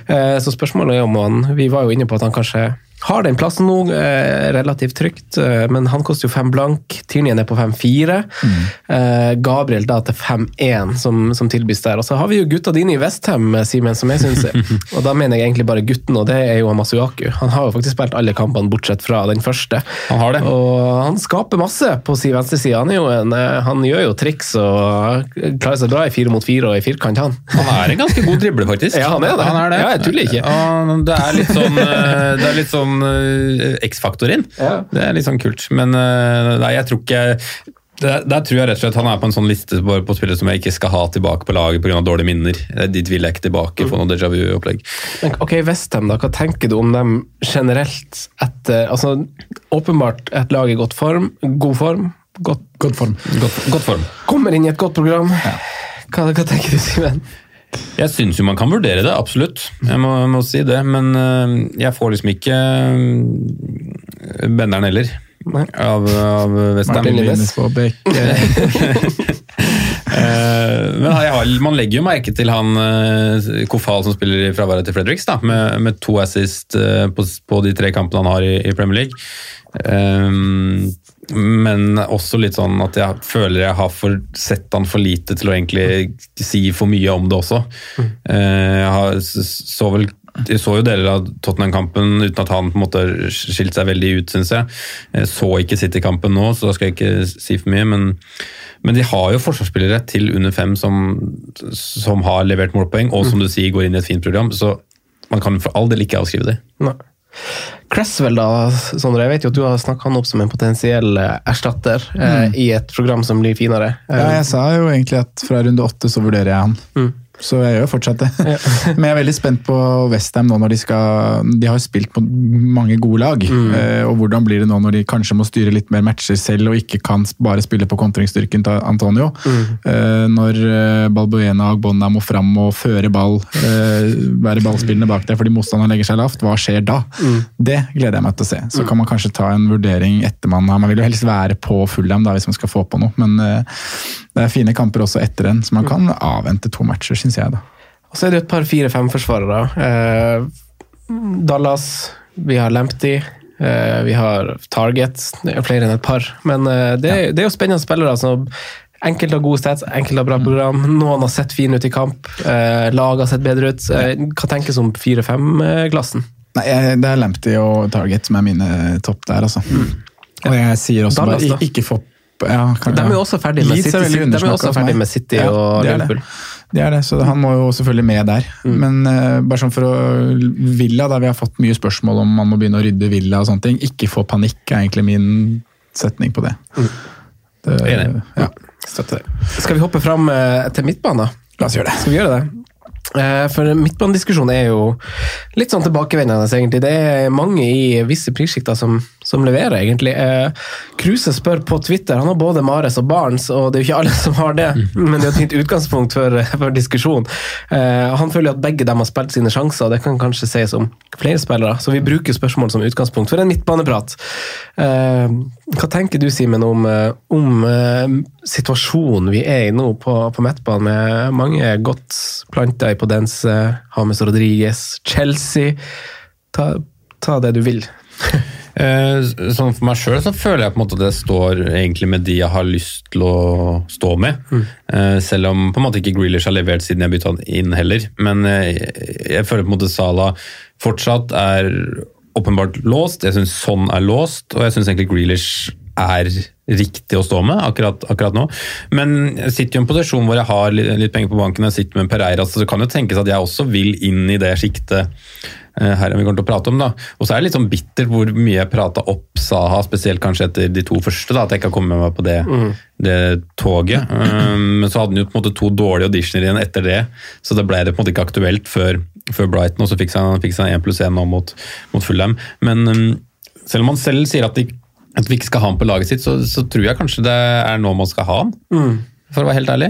Eh, så spørsmålet er om han Vi var jo inne på at han kanskje har den plassen nå, eh, relativt trygt, eh, men han koster jo fem blank. Tierney er på 5-4. Eh, Gabriel da til 5-1, som, som tilbys der. Og så har vi jo gutta dine i Westham, Simen, som jeg syns Og da mener jeg egentlig bare gutten, og det er jo Masuaku. Han har jo faktisk spilt alle kampene bortsett fra den første. Han har det. Og han skaper masse på si venstreside. Han, en, eh, han gjør jo triks og klarer seg bra i fire mot fire og i firkant, han. Han er en ganske god dribler, faktisk. Ja, han er det. Han er det. Ja, jeg tuller ikke. Ja, det er litt sånn, eh, det er litt sånn eh, X-faktor inn. Ja. Det er litt sånn kult. Men uh, nei, jeg tror ikke der, der tror jeg rett og slett han er på en sånn liste på, på spillere som jeg ikke skal ha tilbake på laget pga. dårlige minner. Eh, Dit vil jeg ikke tilbake, få noe déjà vu-opplegg. Ok, Westham, da. Hva tenker du om dem generelt etter altså, Åpenbart et lag i godt form, god form. Godt, God form. Godt, godt form. kommer inn i et godt program. Hva, hva tenker du, Simen? Jeg syns jo man kan vurdere det, absolutt. Jeg må, må si det. Men øh, jeg får liksom ikke øh, benderen heller. Nei. Av, av Westham. Martin Linnes. Linnes på bekk. Eh, men jeg har, man legger jo merke til han uh, Kofal som spiller i fraværet til Fredericks, da, med, med to assist eh, på, på de tre kampene han har i, i Premier League. Eh, men også litt sånn at jeg føler jeg har for, sett han for lite til å egentlig si for mye om det også. Eh, jeg har, så vel jeg så jo deler av Tottenham-kampen uten at han på en måte skilte seg veldig ut, syns jeg. Jeg så ikke City-kampen nå, så da skal jeg ikke si for mye. Men, men de har jo forsvarsspillere til under fem som, som har levert målpoeng, og som du sier går inn i et fint program. Så man kan for all del ikke avskrive det. Nei. Cresswell, da, Sondre. Jeg vet jo at du har snakka han opp som en potensiell erstatter erstatter eh, i et program som blir finere. Eh, Ja, jeg sa jo egentlig at fra runde åtte så vurderer jeg han. Mm. Så jeg gjør fortsatt det. Men jeg er veldig spent på Westham nå når de skal De har spilt på mange gode lag. Eh, og hvordan blir det nå når de kanskje må styre litt mer matcher selv og ikke kan bare spille på kontringsstyrken til Antonio? Eh, når eh, Balbuena og Gbonna må fram og føre ball, eh, være ballspillende bak der fordi motstanderen legger seg lavt, hva skjer da? Det gleder jeg meg til å se. Så kan man kanskje ta en vurdering etter man har Man vil jo helst være på Fulham da, hvis man skal få på noe, men det er fine kamper også etter den, så man kan avvente to matcher, syns jeg. da. Og så er det et par fire-fem-forsvarere. Eh, Dallas, vi har Lamptey, eh, vi har Target. Det er flere enn et par. Men eh, det, er- det er jo spennende spillere. Altså. Enkelte har gode stats, enkelte har bra program. Noen har sett fine ut i kamp. Eh, lag har sett bedre ut. Eh, hva tenkes om fire-fem-klassen? Nei, jeg, Det er Lamptey og Target som er mine topp der, altså. Og jeg sier også Dallas, bare ikke få ja, De er jo også ferdig med City, med City Ja, og er. Liverpool. Det er det, så han må jo selvfølgelig med der. Men uh, bare sånn for å Villa, der vi har fått mye spørsmål om man må begynne å rydde Villa og sånne ting. Ikke få panikk, er egentlig min setning på det. Enig. ja. Støtter det. Skal vi hoppe fram uh, til midtbanen? La oss gjøre det. Skal vi gjøre det? Eh, For midtbanediskusjonen er jo litt sånn tilbakevendende, egentlig. Det er mange i visse prissjikter som, som leverer, egentlig. Eh, Kruse spør på Twitter, han har både Mares og Barents, og det er jo ikke alle som har det, men det er et fint utgangspunkt for, for diskusjon. Eh, Han føler at begge dem har spilt sine sjanser, det kan kanskje sies om flere spillere, så vi bruker spørsmål som utgangspunkt for en midtbaneprat. Eh, Hva tenker du, Simen, om, eh, om eh, situasjonen vi er i nå på, på midtbanen, med mange godt planta i Podense, James Rodriguez, Chelsea? Ta, ta det du vil. Eh, sånn For meg sjøl så føler jeg på en måte at det står egentlig med de jeg har lyst til å stå med. Eh, selv om på en måte ikke Grealish har levert siden jeg bytta han inn heller. Men eh, jeg føler på en måte Salah fortsatt er åpenbart låst. Jeg syns sånn er låst, og jeg syns egentlig Grealish er riktig å stå med akkurat, akkurat nå. Men jeg sitter jo i en posisjon hvor jeg har litt, litt penger på banken, jeg sitter med Pereira, så det kan jo tenkes at jeg også vil inn i det sjiktet her vi kommer til å prate om. da. Og så er det litt sånn bittert hvor mye jeg prata opp Saha, spesielt kanskje etter de to første, da, at jeg ikke har kommet meg på det, det toget. Um, Men så hadde han jo på en måte to dårlige auditioner igjen etter det, så det ble det på en måte ikke aktuelt før, før Brighton, og så fikk han én pluss én nå mot, mot Fulham. Men um, selv om han selv sier at, de, at vi ikke skal ha han på laget sitt, så, så tror jeg kanskje det er nå man skal ha han. For å være helt ærlig.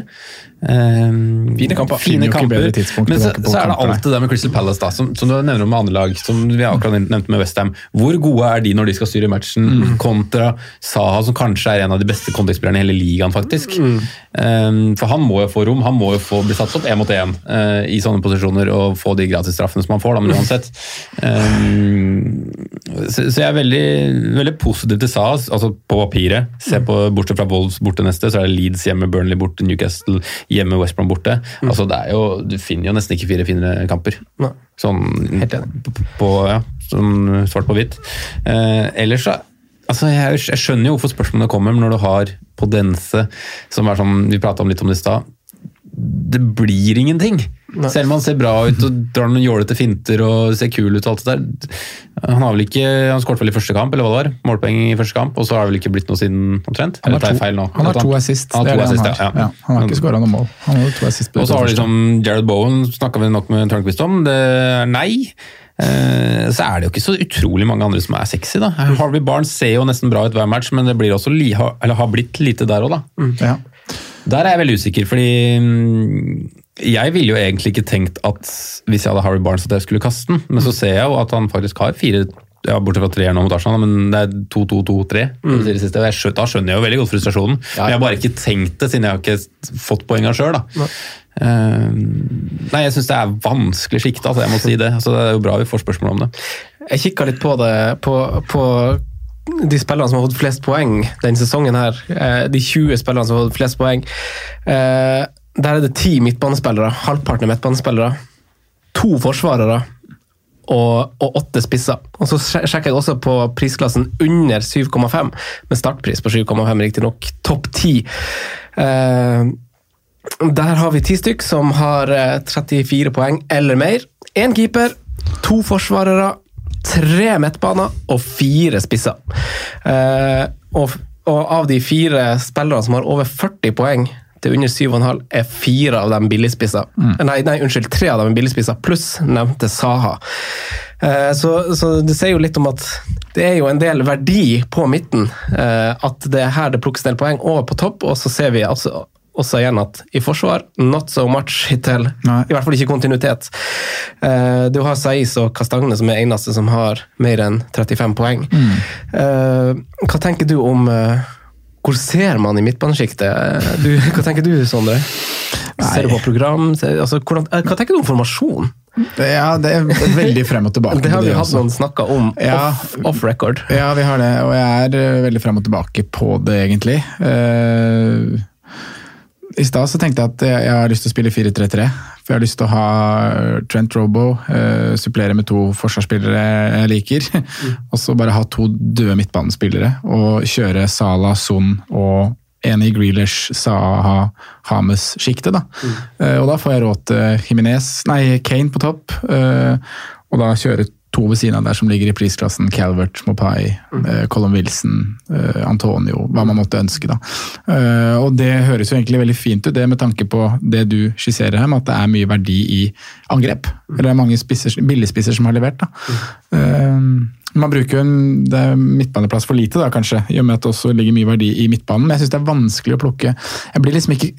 Um, Fine kamper. Fine kamper. Men så, så er det alltid det med Crystal Palace, da, som, som du nevner med andre lag, som vi akkurat nevnte med Westham. Hvor gode er de når de skal styre matchen, Mm. kontra Saha, som kanskje er en av de beste kontekstspillerne i hele ligaen, faktisk. Mm. Um, for han må jo få rom, han må jo få bli satt opp én mot én uh, i sånne posisjoner og få de gratisstraffene som han får, da, men uansett. Um, så, så jeg er veldig, veldig positiv til Saha, altså på papiret. Se på, Bortsett fra Wolves borte neste, så er det Leeds hjemme, Burnley borte, Newcastle hjemme, West Brom borte. Altså, det er jo, du finner jo nesten ikke fire finere kamper. Nei. Sånn Helt enig. på, på, ja, sånn svart på hvitt. Eh, ellers så Altså, jeg, jeg skjønner jo hvorfor spørsmålene kommer, men når du har Podense, som er sånn Vi prata litt om det i stad. Det blir ingenting. Selv om han ser bra ut og drar noen jålete finter og ser kul ut. og alt det der. Han har vel ikke, han skåret vel i første kamp, eller hva det var? Målpoeng i første kamp, og så har det vel ikke blitt noe siden omtrent? Han har to, feil nå? han har to assist. Han har to assist, han har. ja. Ja, han har ikke skåra noe mål. Han har to assist. Og så har liksom Jared Bowen, snakka vi nok med Tørnquist om. Det er nei. Eh, Så er det jo ikke så utrolig mange andre som er sexy. da. Harvey Barnes ser jo nesten bra ut hver match, men det blir også eller har blitt lite der òg, da. Ja. Der er jeg veldig usikker, fordi mm, jeg ville jo egentlig ikke tenkt at hvis jeg hadde Harry Barnes at jeg skulle kaste den, men så ser jeg jo at han faktisk har fire ja, Bortsett fra treer nå mot Arsenal, men det er 2-2-2-3. Mm. Da skjønner jeg jo veldig godt frustrasjonen. Men jeg har bare ikke tenkt det, siden jeg har ikke fått poenga sjøl. Uh, nei, jeg syns det er vanskelig sjikte, altså, jeg må si det. Altså, det er jo bra vi får spørsmål om det. Jeg kikka litt på det, på, på de spillerne som har fått flest poeng denne sesongen her. eh, De 20 spillerne som har fått flest poeng. Eh, Der er det ti midtbanespillere. Halvparten er midtbanespillere. To forsvarere og, og åtte spisser. Og så sjekker jeg også på prisklassen under 7,5, med startpris på 7,5 riktignok. Topp ti. Eh, der har vi ti stykk som har eh, 34 poeng eller mer. Én keeper, to forsvarere, tre midtbaner og fire spisser. Eh, og, og av de fire spillerne som har over 40 poeng til under 7,5, er fire av dem billigspisser. Nei, nei, unnskyld, tre av dem er billigspisser, pluss nevnte Saha. Eh, så, så det sier jo litt om at det er jo en del verdi på midten. eh, at det er her det plukkes en del poeng, og på topp. Og så ser vi altså også igjen at i forsvar, not so much hittil. I hvert fall ikke kontinuitet. Eh, du har Saiz og Kastagne som er eneste som har mer enn 35 poeng. Eh, hva tenker du om eh, hvor ser man i midtbanesjiktet? Hva tenker du, Sondre? Ser du på program? Ser, altså, hvordan, hva tenker du om formasjon? ja, det er veldig frem og tilbake. Det har vi vi hatt også. noen snakka om Ja. off, off record. Ja, vi har det, og jeg er veldig frem og tilbake på det, egentlig. Eh, I stad så tenkte jeg at jeg, har lyst til å spille 4-3-3. For jeg har lyst til å ha eh, Trent Robo, uh, supplere med to forsvarsspillere jeg liker. og så bare ha to døde midtbanespillere, og kjøre Salah, Son og en i Grealish, Saha, Hames-sjiktet. da. Eh, og da får jeg råd til Jimenez, nei, Kane på topp, uh, og da kjøre to ved siden av der som ligger i prisklassen. Calvert, Mopai, eh, Colin Wilson, eh, Antonio, hva man måtte ønske. da. Eh, og det høres jo egentlig veldig fint ut, det med tanke på det du skisserer her, med at det er mye verdi i angrep. Eller det er mange spisser, billigspisser som har levert. da. Eh, man bruker jo en det er midtbaneplass for lite, da, kanskje, i og med at det også ligger mye verdi i midtbanen. Men jeg syns det er vanskelig å plukke Jeg blir liksom ikke,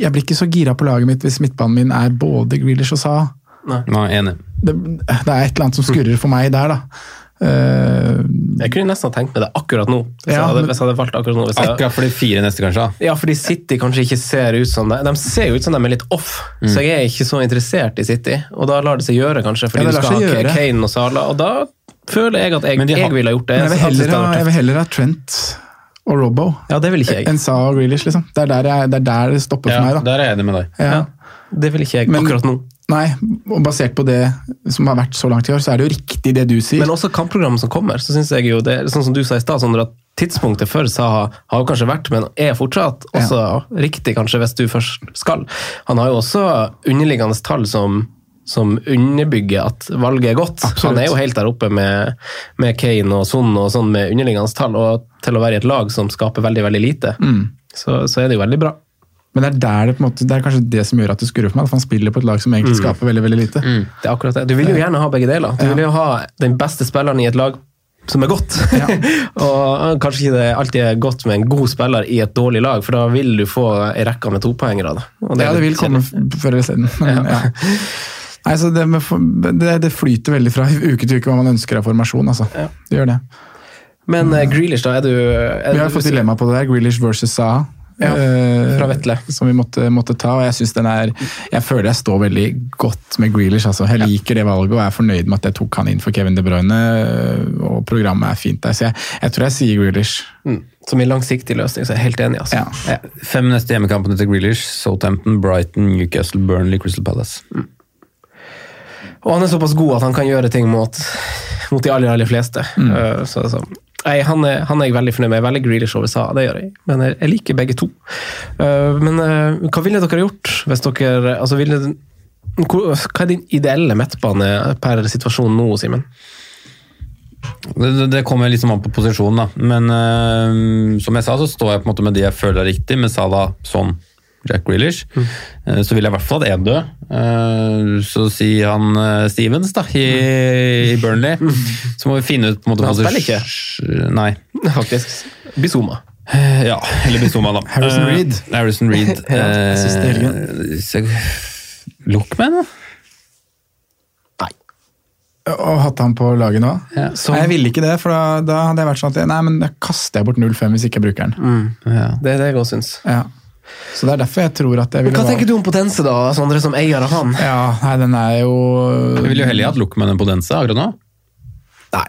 jeg blir ikke så gira på laget mitt hvis midtbanen min er både Grealish og Saha. Nei, enig. Det, det er et eller annet som skurrer for meg der, da. Uh, Jeg kunne nesten ha tenkt meg det akkurat nå. Hvis, Ja, jeg, hadde, men- hvis jeg hadde valgt akkurat nå. Hvis jeg, Akkurat for de fire neste, kanskje. ja, fordi City kanskje ikke ser ut som det. De ser jo ut som de er litt off, så jeg er ikke så interessert i City. Og da lar det seg gjøre, kanskje, fordi Ja, du skal ha. Kane og Sala. Og da føler jeg at jeg, Men har- jeg ville ha gjort det. jeg vil, heller det ha, jeg vil heller ha Trent og Robbo Ja, det vil ikke jeg. enn Sa og Grealish, liksom. Det er der, jeg, det, er der det stopper Ja, for meg, da. der er jeg enig med deg. Ja. Det vil ikke jeg Men- akkurat nå. Nei, og basert på det som har vært så langt i år, så er det jo riktig det du sier. Men også kampprogrammet som kommer, så synes jeg jo det, sånn som du sa i stad, Sondre, at tidspunktet for Saha har jo kanskje vært, men er fortsatt også riktig, kanskje, hvis du først skal. Han har jo også underliggende tall som, som underbygger at valget er godt. Absolutt. Han er jo helt der oppe med, med Kane og Son og sånn med underliggende tall, og til å være i et lag som skaper veldig, veldig lite, så, så er det jo veldig bra. Men det er, der det, på en måte, det er kanskje det som gjør at det skurrer for meg. At han spiller på et lag som egentlig skaper veldig veldig lite. Det er akkurat det. Du vil jo gjerne ha begge deler. Du vil jo ha den beste spilleren i et lag som er godt. og kanskje ikke det alltid er godt med en god spiller i et dårlig lag, for da vil du få ei rekke med topoengere. Ja, det vil komme før eller siden. Men, ja. Nei, så det, med, det, det flyter veldig fra uke til uke hva man ønsker av formasjon. Altså. Det gjør det. Men uh, Grealish, da, er du, er Vi har du fått dilemma på det der. Grealish versus Saha. Ja, eh, fra Vetle. Som vi måtte, måtte ta. og Jeg synes den er, jeg føler jeg står veldig godt med Grealish. Altså. Jeg liker det valget og er fornøyd med at jeg tok han inn for Kevin De Bruyne. eh, Og programmet er fint der. Så jeg, jeg tror jeg sier Grealish. Mm, som en langsiktig løsning, så er jeg helt enig. altså. Ja. Ja. Fem neste hjemmekampene til Grealish. Southampton, Brighton, Newcastle, Burnley, Crystal Palace. Og han er såpass god at han kan gjøre ting mot, mot de aller, aller fleste. Uh, så, så. Nei, han, er, han er jeg veldig fornøyd med. Jeg veldig Grealish over USA, det gjør jeg. Men jeg, jeg liker begge to. Uh, men uh, hva ville dere gjort hvis dere altså ville, hva, Hva er din ideelle midtbane per situasjon nå, Simen? Det, det- det kommer liksom an på posisjonen, da. Men uh, som jeg sa, så står jeg på en måte med de jeg føler er riktig, med Salah, Son, Jack Grealish. mm. så vil jeg i hvert fall at én død. Eh, så sier han eh, Stevens, da, i, i Burnley. Så må vi finne ut på en måte han spiller ikke? Nei. Faktisk. Bizuma. Ja, eller Bizuma, da. Harrison Reed. Reed. Harrison Reed. Ja, Lookman. Og hatt han på laget nå? Ja. Nei, jeg ville ikke det, for da, da hadde jeg vært sånn at jeg, nei, men da kaster jeg bort 0,5 hvis ikke jeg bruker den. Ja. Det er det jeg også syns. Ja. Så det er derfor jeg tror at jeg ville Hva tenker du om Potense, da, Sondre, som eier av han? Ja, nei, den er jo Vi ville jo heller hatt Lookman enn Potense akkurat nå. Nei.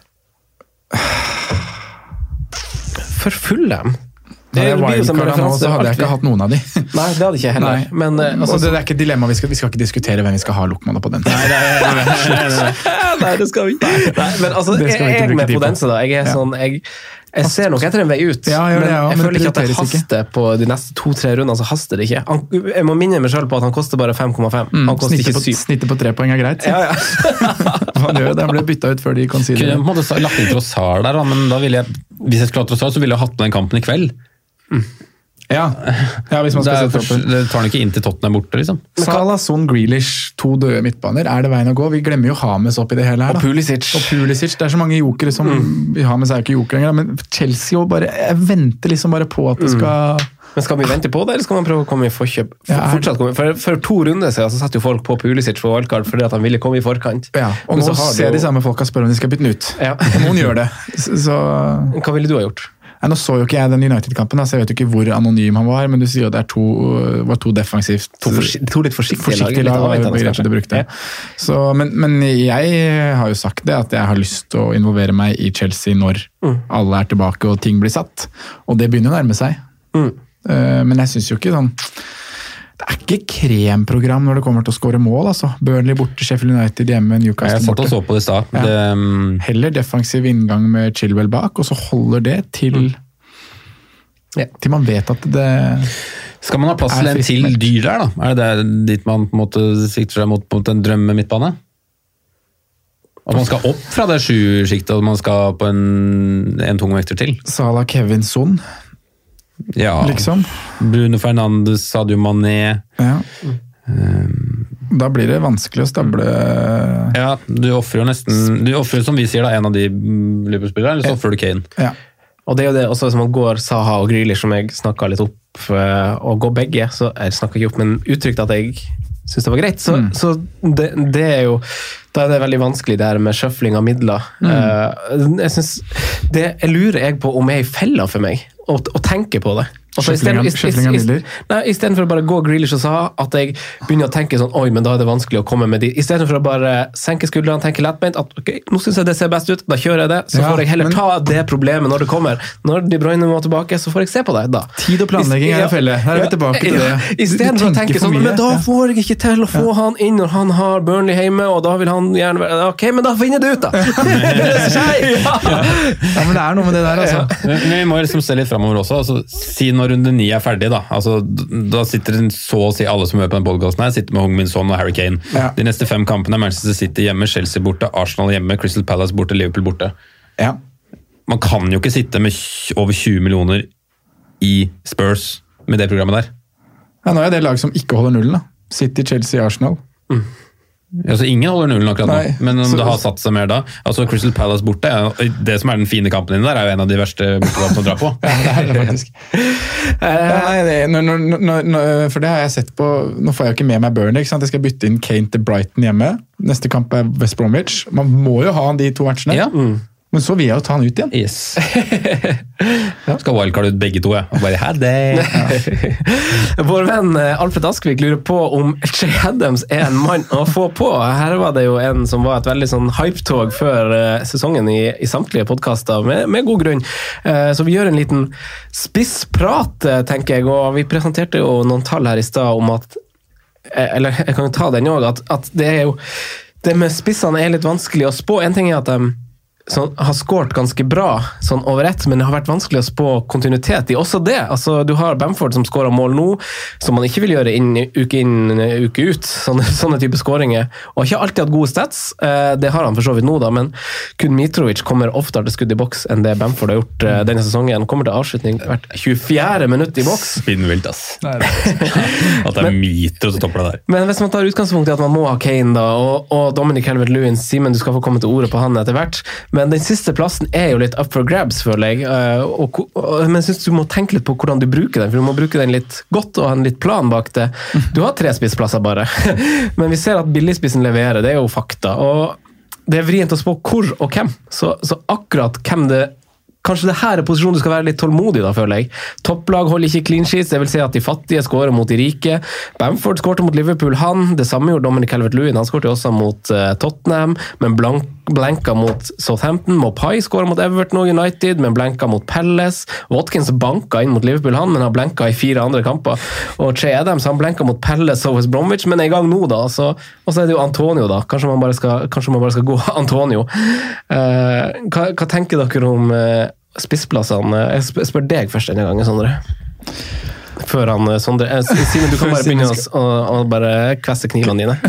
For Fulham? dem. Det blir jo som nå, referanse så hadde jeg ikke hatt noen av de. Nei, det hadde ikke jeg heller. Men eh, altså, det er ikke et dilemma, vi skal, vi skal ikke diskutere hvem vi skal ha Luckman på den. Nei, det skal vi Nei, men altså, Det jeg skal vi ikke er bruke med er med Potense, da. Jeg er sånn, jeg, jeg ser nok etter en vei ut, Ja, jeg men det, ja, jeg men føler ikke at det ikke. haster på de neste to-tre rundene. så haster det ikke. Han, jeg må minne meg sjøl på at han koster bare 5,5. Mm, Han koster ikke på, 7. snittet på tre poeng er greit. Ja, ja. Han gjør det, han ble bytta ut før de Kunne si det. på en måte lagt inn Trossard der, men da ville jeg, hvis jeg skulle hatt Trossard, så ville jeg hatt med den kampen i kveld. Ja. ja, hvis man skal sette opp det tar han ikke inn til Tottenham borte, liksom. Salah, Son, Grealish, to døde midtbaner. Er det veien å gå? Vi glemmer jo Hames oppi det hele her. Og. Pulisic. Og Pulisic. Det er så mange jokere som Hames er jo ikke joker lenger, men Chelsea og bare Jeg venter liksom bare på at det skal Men skal vi vente på det, eller skal man prøve å komme i forkjøp? For, Ja, er- komme, for, for to runder siden så satte jo folk på Pulisic for wildcard fordi at han ville komme i forkant. Ja, og Men nå har ser jo- de samme folka spørre om de skal bytte den ut. Ja. Noen gjør det. Så, så Hva ville du ha gjort? Nå så jo ikke jeg den United-kampen, så jeg vet jo ikke hvor anonym han var. Men du sier jo det to, var to defensivt To, for, to litt forsiktige, forsiktige lag, var begrepet du brukte. Ja. Så, men, men jeg har jo sagt det, at jeg har lyst til å involvere meg i Chelsea når Mm. alle er tilbake og ting blir satt. Og det begynner å nærme seg. Mm. Eh, Men jeg syns jo ikke sånn Det er ikke kremprogram når det kommer til å skåre mål, altså. Burnley borte, Sheffield United hjemme, Newcastle borte. Jeg satt og så på det i stad. Ja. Mm, Heller defensiv inngang med Chilwell bak, og så holder det til Mm. Ja. Til man vet at det Skal man ha plass til en til dyr der, da? Er det der dit man på en måte sikter seg mot, mot en drømme midtbane? At man skal opp fra det sjuersjiktet og man skal på en, en tungvekter til. Sala Kevin Son, Ja. liksom. Bruno Fernandes, Sadio Mané. Ja. Da blir det vanskelig å stable Ja, du ofrer jo nesten Du ofrer, som vi sier, da, en av de mm, Liverpool-spillerne, eller så ofrer du Kane. ja. Og det er jo det også hvis man går Saha og Grealish, som jeg snakka litt opp, eh, og går begge, så jeg snakka ikke opp, men uttrykte at jeg syns det var greit. Så, så det, det er jo Da er det veldig vanskelig, det her med shuffling av midler. Eh, jeg synes, det jeg lurer jeg på om jeg er i fella for meg, å å tenke på det. Istedenfor å bare gå Grealish og sa at jeg begynner å tenke sånn Oi, men da er det vanskelig å komme med de. Istedenfor å bare senke skuldrene, tenke lettbeint at ok, nå syns jeg det ser best ut, da kjører jeg det. Så Ja, får jeg heller men- ta det problemet når det kommer. Når De Bruyne må tilbake, så får jeg se på det da. Tid og planlegging er en felle. Her er vi tilbake til det. Istedenfor å tenke sånn mye. Men da får jeg ikke til å få han inn når han har Burnley hjemme, og da vil han gjerne være Ok, men da finner det ut, da! ja. Ja, men det er noe med det der, altså. Men men vi må liksom se litt framover også. Altså, si når runde ni er ferdig, da. Altså, da sitter så å si alle som hører på den podkasten her, sitter med Hong Min Son og Harry Kane. Ja. De neste fem kampene er Manchester City hjemme, Chelsea borte, Arsenal hjemme, Crystal Palace borte, Liverpool borte. Ja. Man kan jo ikke sitte med over 20 millioner i Spurs med det programmet der. Ja, nå er det lag som ikke holder nullen. da. City, Chelsea, Arsenal. Altså, ingen holder nullen akkurat nå, Nei, men om så- det har satt seg mer da altså Crystal Palace borte, det som er den fine kampen din der, er jo en av de verste bortekampene å dra på. Ja, det er det faktisk. Ja, nei, det, når, når, når, når, for det har jeg sett på Nå får jeg jo ikke med meg Burnley. ikke sant? Jeg skal bytte inn Kane til Brighton hjemme. Neste kamp er West Bromwich. Man må jo ha han de to matchene. Ja. Men så vil jeg jo ta han ut igjen. Yes. Skal wildcard ut begge to, ja. Og bare ha det. Vår venn eh, Alfred Askvik lurer på om Che Adams er en mann å få på. Her var det jo en som var et veldig sånn hypetog før eh, sesongen i, i samtlige podkaster, med, med god grunn. Eh, så vi gjør en liten spissprat, tenker jeg, og vi presenterte jo noen tall her i stad om at Eller jeg kan jo ta den òg, at, at det er jo Det med spissene er litt vanskelig å spå. En ting er at de sånn, har skåret ganske bra sånn over ett, men det har vært vanskelig å spå kontinuitet i også det. Altså, du har Bamford som skårer mål nå, som man ikke vil gjøre inn, uke inn, uke ut. Sånne, sånne type skåringer. Og ikke alltid hatt gode stats, eh, det har han for så vidt nå, da, men kun Mitrovic kommer oftere til skudd i boks enn det Bamford har gjort eh, denne sesongen. Kommer til avslutning hvert 24. minutt i boks. Spinnvilt, ass. At det er Mitro som topper det der. Men hvis man tar utgangspunkt i at man må ha Kane da, og, og Dominic Helvet-Lewin, Simen, du skal få komme til ordet på han etter hvert, men den siste plassen er jo litt up for grabs, føler jeg. eh, Og, og, men jeg syns du må tenke litt på hvordan du bruker den, for du må bruke den litt godt og ha en litt plan bak det. Du har tre spissplasser bare, men vi ser at billigspissen leverer, det er jo fakta. og det er vrient å spå hvor og hvem, så, så akkurat hvem det Kanskje det her er posisjonen du skal være litt tålmodig, da, føler jeg. Topplag holder ikke clean sheets, vil si at de fattige skårer mot de rike. Bamford skårte mot Liverpool, han. Det samme gjorde Dominic Calvert-Lewin. Han skårte også mot uh, Tottenham, men blank, blenka mot Southampton. Mopai skåra mot Everton og United, men blenka mot Palace. Watkins banka inn mot Liverpool, han, men har blenka i fire andre kamper. Og Che Adams han blenka mot Palace og West Bromwich, men er i gang nå, da. Så, og så er det jo Antonio, da. Kanskje man bare skal, man bare skal gå Antonio. Uh, hva, hva tenker dere om eh, spissplassene? Jeg spør deg først denne gangen, Sondre. Før han eh, Sondre eh, Simen, du kan bare begynne å, å, å bare kvesse knivene dine.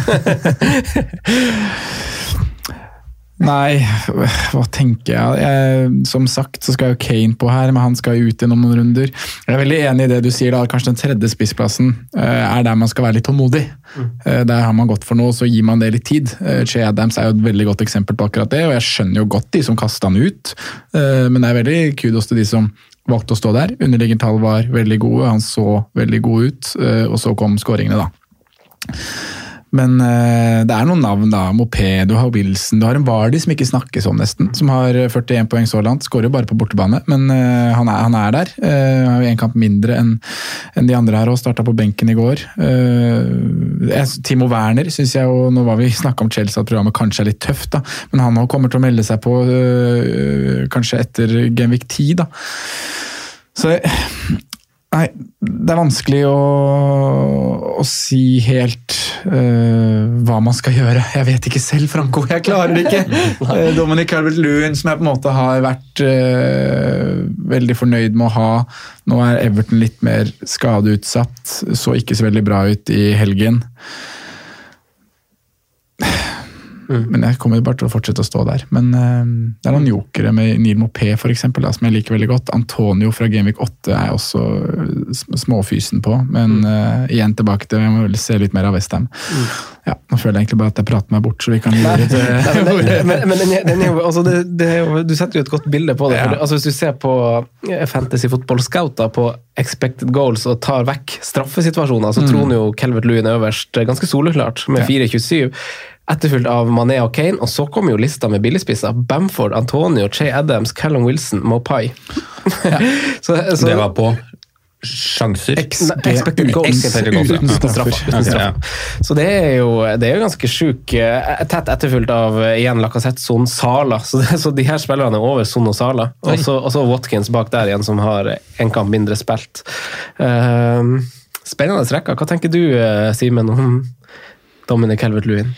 Nei, hva tenker jeg? jeg? Som sagt så skal jo Kane på her, men han skal ut gjennom noen runder. Jeg er veldig enig i det du sier, da. Kanskje den tredje spissplassen eh, er der man skal være litt tålmodig. Mm. Der har man gått for noe, så gir man det litt tid. Eh, Che Adams er jo et veldig godt eksempel på akkurat det, og jeg skjønner jo godt de som kasta han ut. Eh, Men det er veldig kudos til de som valgte å stå der. Underliggende tall var veldig gode, han så veldig god ut, eh, og så kom skåringene, da. Men eh, det er noen navn, da. Mopé, du har Wilson, du har en Vardy som ikke snakkes om, nesten. Som har eh, 41 poeng så langt. Skårer bare på bortebane, men eh, han, er, han er der. Uh, har én kamp mindre enn en de andre her og starta på benken i går. Eh, Timo Werner syns jeg jo Nå var vi snakka om Chelsea, at programmet kanskje er litt tøft, da. Men han kommer til å melde seg på eh, kanskje etter Genvik 10, da. Så Nei, det er vanskelig å, å si helt uh, hva man skal gjøre. Jeg vet ikke selv, Franco. Jeg klarer det ikke. Eh, Dominic Calvert-Lewin, som jeg på en måte har vært uh, veldig fornøyd med å ha. Nå er Everton litt mer skadeutsatt. Så ikke så veldig bra ut i helgen. Men jeg kommer bare til å fortsette å stå der. Men eh, det er noen jokere med Neil Mopé for eksempel, da, som jeg liker veldig godt. Antonio fra Gamevik 8 er jeg også eh, småfysen på. Men eh, igjen tilbake til jeg må se litt mer av Westham. Ja, nå føler jeg egentlig bare at jeg prater meg bort, så vi kan gjøre det men, men, den, den jo, altså det, det jo, du setter jo et godt bilde på det. Ja. For, altså hvis du ser på Fantasy Football Scouter på expected goals og tar vekk straffesituasjoner, så troner jo Calvert Lewin øverst ganske soleklart, med 4-27. Etterfulgt av Mané og Kane, og så kommer jo lista med billigspisser. Bamford, Antonio, Che Adams, Callum Wilson, Mopai. så, så, Det var på sjanser. Expected goals. Ja. Uten straffer. Ja. Så det er jo, det er jo ganske sjuk eh, Tett etterfulgt av eh, igjen Lacassette, Son, Sala. Så, det, så de her spillerne er over Son og Sala. Og så Watkins bak der igjen, som har en kamp mindre spilt. Ehm, spennende rekker. Hva tenker du, eh, Simen, om Dominic Helvert-Lewin?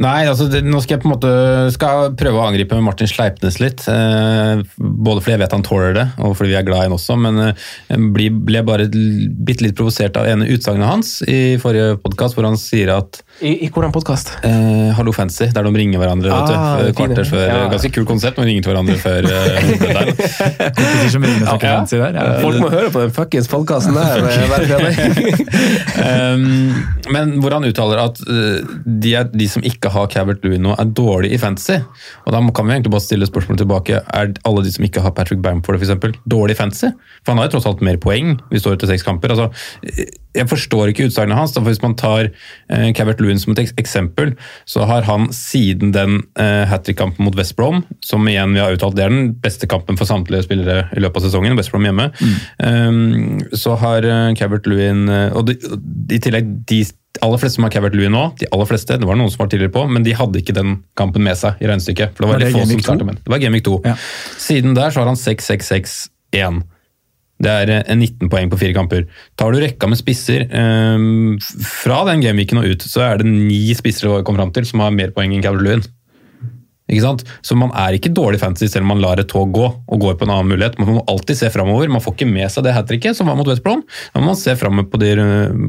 Nei, altså det, nå skal jeg på en måte skal prøve å angripe med Martin Sleipnes litt. Eh, både fordi jeg vet han tåler det, og fordi vi er glad i han også. Men eh, jeg ble bare bitte litt provosert av ene utsagnet hans i forrige podkast, hvor han sier at I, i hvordan podkast? eh, Hallo Fancy, der de ringer hverandre. Ah, vet du, kvarter før, Ja. Ganske kult konsept, men ringer til hverandre før uh, og snakker Ja. der. Ja. Folk må høre på den fuckings podkasten der eh, hver fredag. Um, men hvor han uttaler at uh, de, er, de som ikke har Cabert Lewin nå, er dårlige i fantasy. Og da kan vi egentlig bare stille spørsmålet tilbake. Er alle de som ikke har Patrick Bamford, for eksempel, dårlige i fantasy? For han har jo tross alt mer poeng. Vi står etter seks kamper. Altså, jeg forstår ikke utsagnet hans. for Hvis man tar uh, Cabert Lewin som et eksempel, så har han siden den uh, hat trick-kampen mot West Brom, som igjen vi har uttalt det er den beste kampen for samtlige spillere i løpet av sesongen, West Brom hjemme, um, så har uh, Cabert Lewin uh, Og de, i tillegg de aller fleste som har Cabert Lewin nå, de aller fleste, det var noen som var tidligere på, men de hadde ikke den kampen med seg i regnestykket. for Det var, Var det få som startet med. Det var Game Week 2. Ja. Siden der så har han 6-6-6-1. Det er eh, 19 poeng på fire kamper. Tar du rekka med spisser eh, fra den gameweeken og ut, så er det ni spisser å komme fram til som har mer poeng enn Lewin. Ikke sant? Så man er ikke dårlig fantasy selv om man lar et tog gå og går på en annen mulighet. Man må alltid se framover. Man får ikke med seg det hat tricket som var mot West Brom. Da må man se framover på de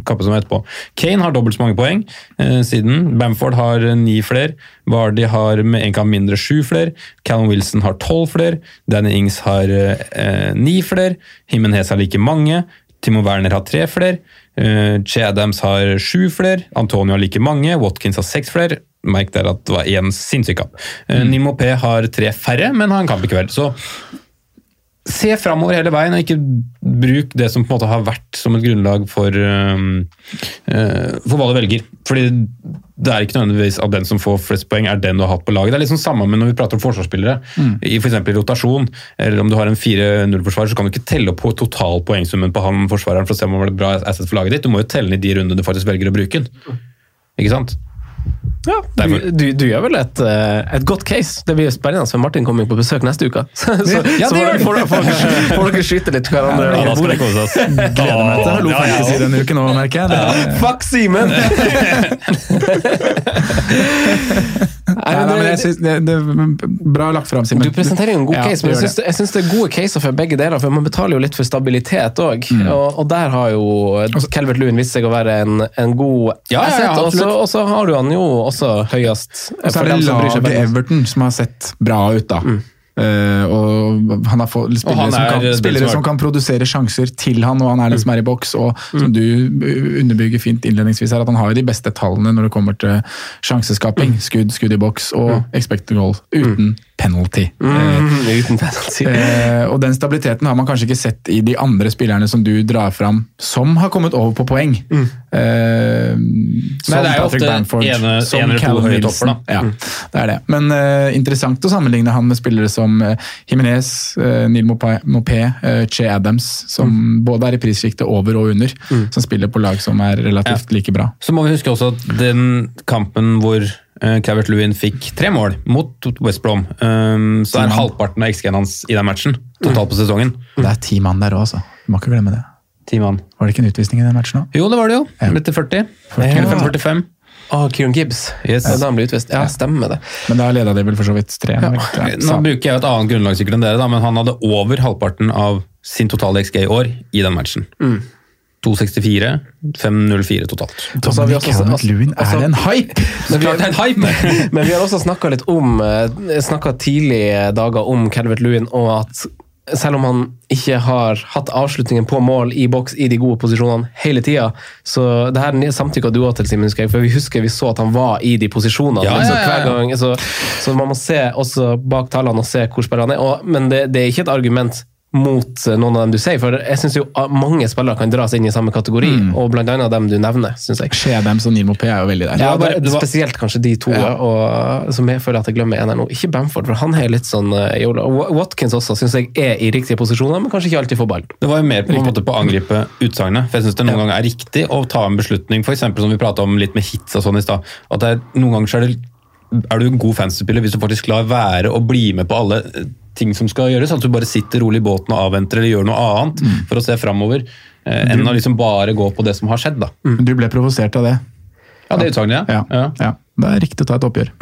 kappene som er etterpå. Kane har dobbelt så mange poeng eh, siden. Bamford har eh, ni flere. Vardy har med en kamp mindre sju flere. Callum Wilson har tolv flere. Danny Ings har eh, eh, ni flere. Himenez har like mange. Timo Werner har tre flere. Uh, Adams har sju flere. Antonio har like mange. Watkins har seks flere. Merk der at det var én sinnssyk kamp. Mm. Neil Mopé har tre færre, men har en kamp i kveld. Så se framover hele veien, og ikke bruk det som på en måte har vært som et grunnlag for, um, uh, for hva du velger. Fordi det er ikke nødvendigvis at den som får flest poeng, er den du har hatt på laget. Det er liksom samme med når vi prater om forsvarsspillere. I for eksempel rotasjon, eller om du har en 4-0-forsvarer, så kan du ikke telle opp på total på han forsvareren for å se om han var et bra asset for laget ditt. Du må jo telle i de rundene du faktisk velger å bruke den. Ikke sant? Ja, du, du, du gjør vel et, eh, et godt case. Det blir spennende for Martin kommer på besøk neste uke. Så, så, Ja, så det får, får, får, får dere skyte litt hverandre. Ja, da skal det kose oss. Gleder meg til Hallo. Fantasy denne uken òg, merker jeg. Fuck Simen! Nei, nei, men jeg synes det, det er Bra lagt fram, Simen. Du presenterer jo en god Ja, case, men jeg syns, det, det er gode caser for begge deler. For man betaler jo litt for stabilitet òg. Mm. Og, og der har jo Calvert Lewin vist seg å være en, en god Ja, ja, og så- har du han jo også høyest. Og så er det laget. Everton som har sett bra ut, da. Eh, og han har fått spillere, han som, kan, spillere som kan produsere sjanser til han, og han er den som er i boks. Og som du underbygger fint innledningsvis er at han har de beste tallene når det kommer til sjanseskaping. Skudd, skudd i boks og expected goal uten penalty. Eh, Mm, uten penalty. Eh, og den stabiliteten har man kanskje ikke sett i de andre spillerne som du drar fram, som har kommet over på poeng. Mm. Eh, som Nei, det er jo Patrick ofte Bamford, ene- som en Callum Wilson. topper, da. Ja, det er det. Men eh, interessant å sammenligne han med spillere som uh, Jimenez, uh, Neil Mopé, eh, Che Adams, som Mm. både er i prissjiktet over og under, som spiller på lag som er relativt like bra. Så må vi huske også at den kampen hvor Cavert Lewin fikk tre mål mot West Brom, um, så er Ti halvparten av XG-en hans i den matchen, totalt på sesongen. Det er ti mann der òg, altså. Du må ikke glemme det. Ti mann. Var det ikke en utvisning i den matchen òg? Jo, det var det jo. Etter 40. Eller 45. Oh, Kieran Gibbs. Yes. Ja, da han ble utvist. Ja, stemmer det. Men da leda de vel for så vidt tre. Ja. Nå bruker jeg et annet grunnlagssykkel enn dere, da, men han hadde over halvparten av sin totale XG i år i den matchen. 264, 504 totalt. Dominic Calvert-Lewin, altså- er det en hype? Men vi, Klart det er en hype! men vi har også snakka litt om Snakka tidlige dager om Calvert Lewin, og at selv om han ikke har hatt avslutningen på mål i boks i de gode posisjonene hele tida, så det her samtykka du òg til, Simen, husker jeg, for vi husker vi så at han var i de posisjonene. Ja, liksom, hver gang, så, så man må se også bak tallene og se hvor spillerne er. Og, men det, det er ikke et argument mot eh, noen av dem du sier, for jeg syns jo ah, mange spillere kan dras inn i samme kategori, Mm. og blant annet dem du nevner, Synes jeg. Shedems og Nimo P er jo veldig der. Ja, bare- var- spesielt kanskje de to, Ja. og, som jeg føler at jeg glemmer en her nå. Ikke Bamford, for han er litt sånn uh, yola. Watkins også syns jeg er i riktige posisjoner, men kanskje ikke alltid får ball. Det var jo mer på, en måte på å angripe utsagnet. For jeg syns det noen ganger er riktig å ta en beslutning, f.eks. som vi prata om litt med hits og sånn i stad. At det er, noen ganger så er det er du en god fanspiller hvis du faktisk lar være å bli med på alle eh, ting som skal gjøres. At du bare sitter rolig i båten og avventer eller gjør noe annet for å se framover. Eh, enn å liksom bare gå på det som har skjedd. da. Du ble provosert av det. Ja, det utsagnet, Ja, ja. ja. Det er riktig å ta et oppgjør.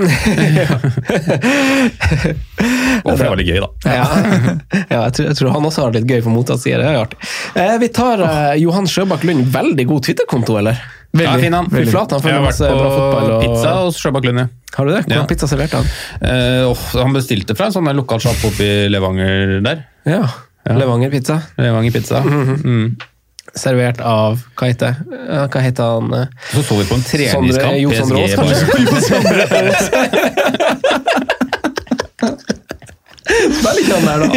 Og for det var litt gøy, da. Ja, ja jeg, tror, jeg tror han også har det litt gøy på mottaksida. Det er artig. Eh, vi tar eh, Johan Sjøbakk Lund. Veldig god Twitter-konto, eller? Ja, fin han. Fy flate, han Jeg følger har vært masse på bra fotball. Og... pizza hos Sjøbakk Lund. Har du det? Hvordan Ja. pizza serverte han? Eh, oh, han bestilte fra en sånn lokal sjappe oppe i Levanger der. Ja. Levanger-pizza. Levanger pizza. Mm. Servert av Hva heter det? Hva heter han? eh? Så så vi på en treningskamp. Jo Sondre Aas, PSG kanskje? Spiller ikke han der, da?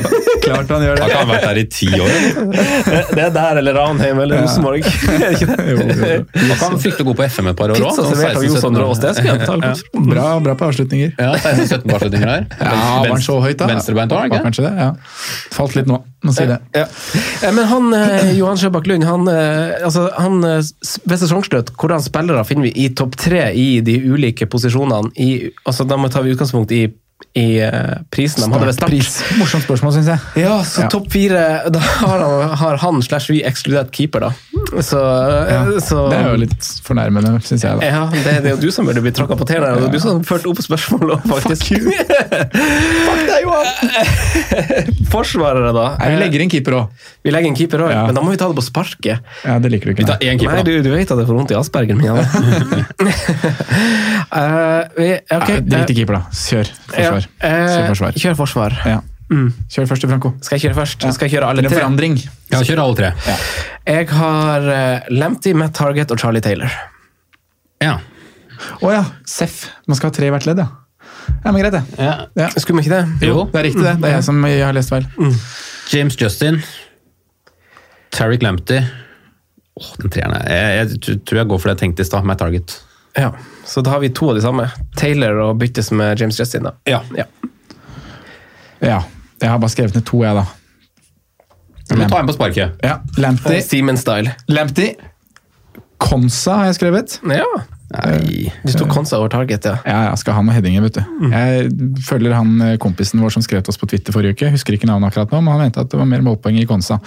Klart han gjør det. Han kan ha vært der i ti år? Det er der eller Ranheim eller Rosenborg. Han kan fryktelig god på FM et par år òg? Bra, bra på avslutninger. Ja, 16-17 på avslutninger der. Ja, var han så høyt, da? Venstrebeint òg, kanskje det, ja. Falt litt nå, må si det. Ja. Men han, eh, Johan Sjøbakk Lund, han, eh, altså, han eh, ved sesongslutt, hvordan spillere finner vi i topp tre i de ulike posisjonene? I, altså, da må vi ta utgangspunkt i, i eh, prisen de hadde ved start. Morsomt spørsmål, syns jeg. Ja, så Ja. topp fire Da har han, har han slash vi ekskludert keeper, da. Så, Ja. så Det er jo litt fornærmende, syns jeg. da. ja, det, det er jo du som burde bli tråkka på tærne. Det er du som førte opp spørsmålet, faktisk. Fuck. Fuck deg, Johan! Forsvarere, da. Nei, vi legger inn keeper òg. Vi legger en keeper òg, Ja. men da må vi ta det på sparket. Ja, det liker du ikke. Vi tar én Nei, keeper, du, da. du vet at det får vondt i aspergen min. uh, vi, okay. Nei, Drit i eh, keeper, da. Kjør forsvar. Ja, eh, Kjør forsvar. Kjør forsvar. Ja. Kjør først, Franco. Skal jeg kjøre først? Skal jeg kjøre alle tre? forandring. Ja, kjør alle tre. Jeg har uh, Lamptey, Matt Target og Charlie Taylor. Ja. Å ja, Seff. Man skal ha tre i hvert ledd, ja. Ja, men greit, det. ja. Ja. Skulle vi ikke det? Jo. Det er riktig, det. Det er jeg som jeg har lest feil. James Justin. Tariq Lamptey. Åh, den treeren er- jeg, jeg, tr- tror jeg går for det jeg tenkte i stad, Matt target. Ja, Så da har vi to av de samme. Taylor og byttes med James Justin. da. Ja. Ja. Ja. Jeg har bare skrevet ned to, jeg, da. Vi må ta en på sparket. Ja, Lamptey. Seaman-style. Lamptey. Konsa har jeg skrevet. Ja. Nei. Du tok Konsa over Target, ja. Ja, ja, skal ha med headinger, vet du. Jeg følger han eh, kompisen vår som skrev til oss på Twitter forrige uke. Husker ikke navnet akkurat nå, men han mente at det var mer målpoeng i Konsa.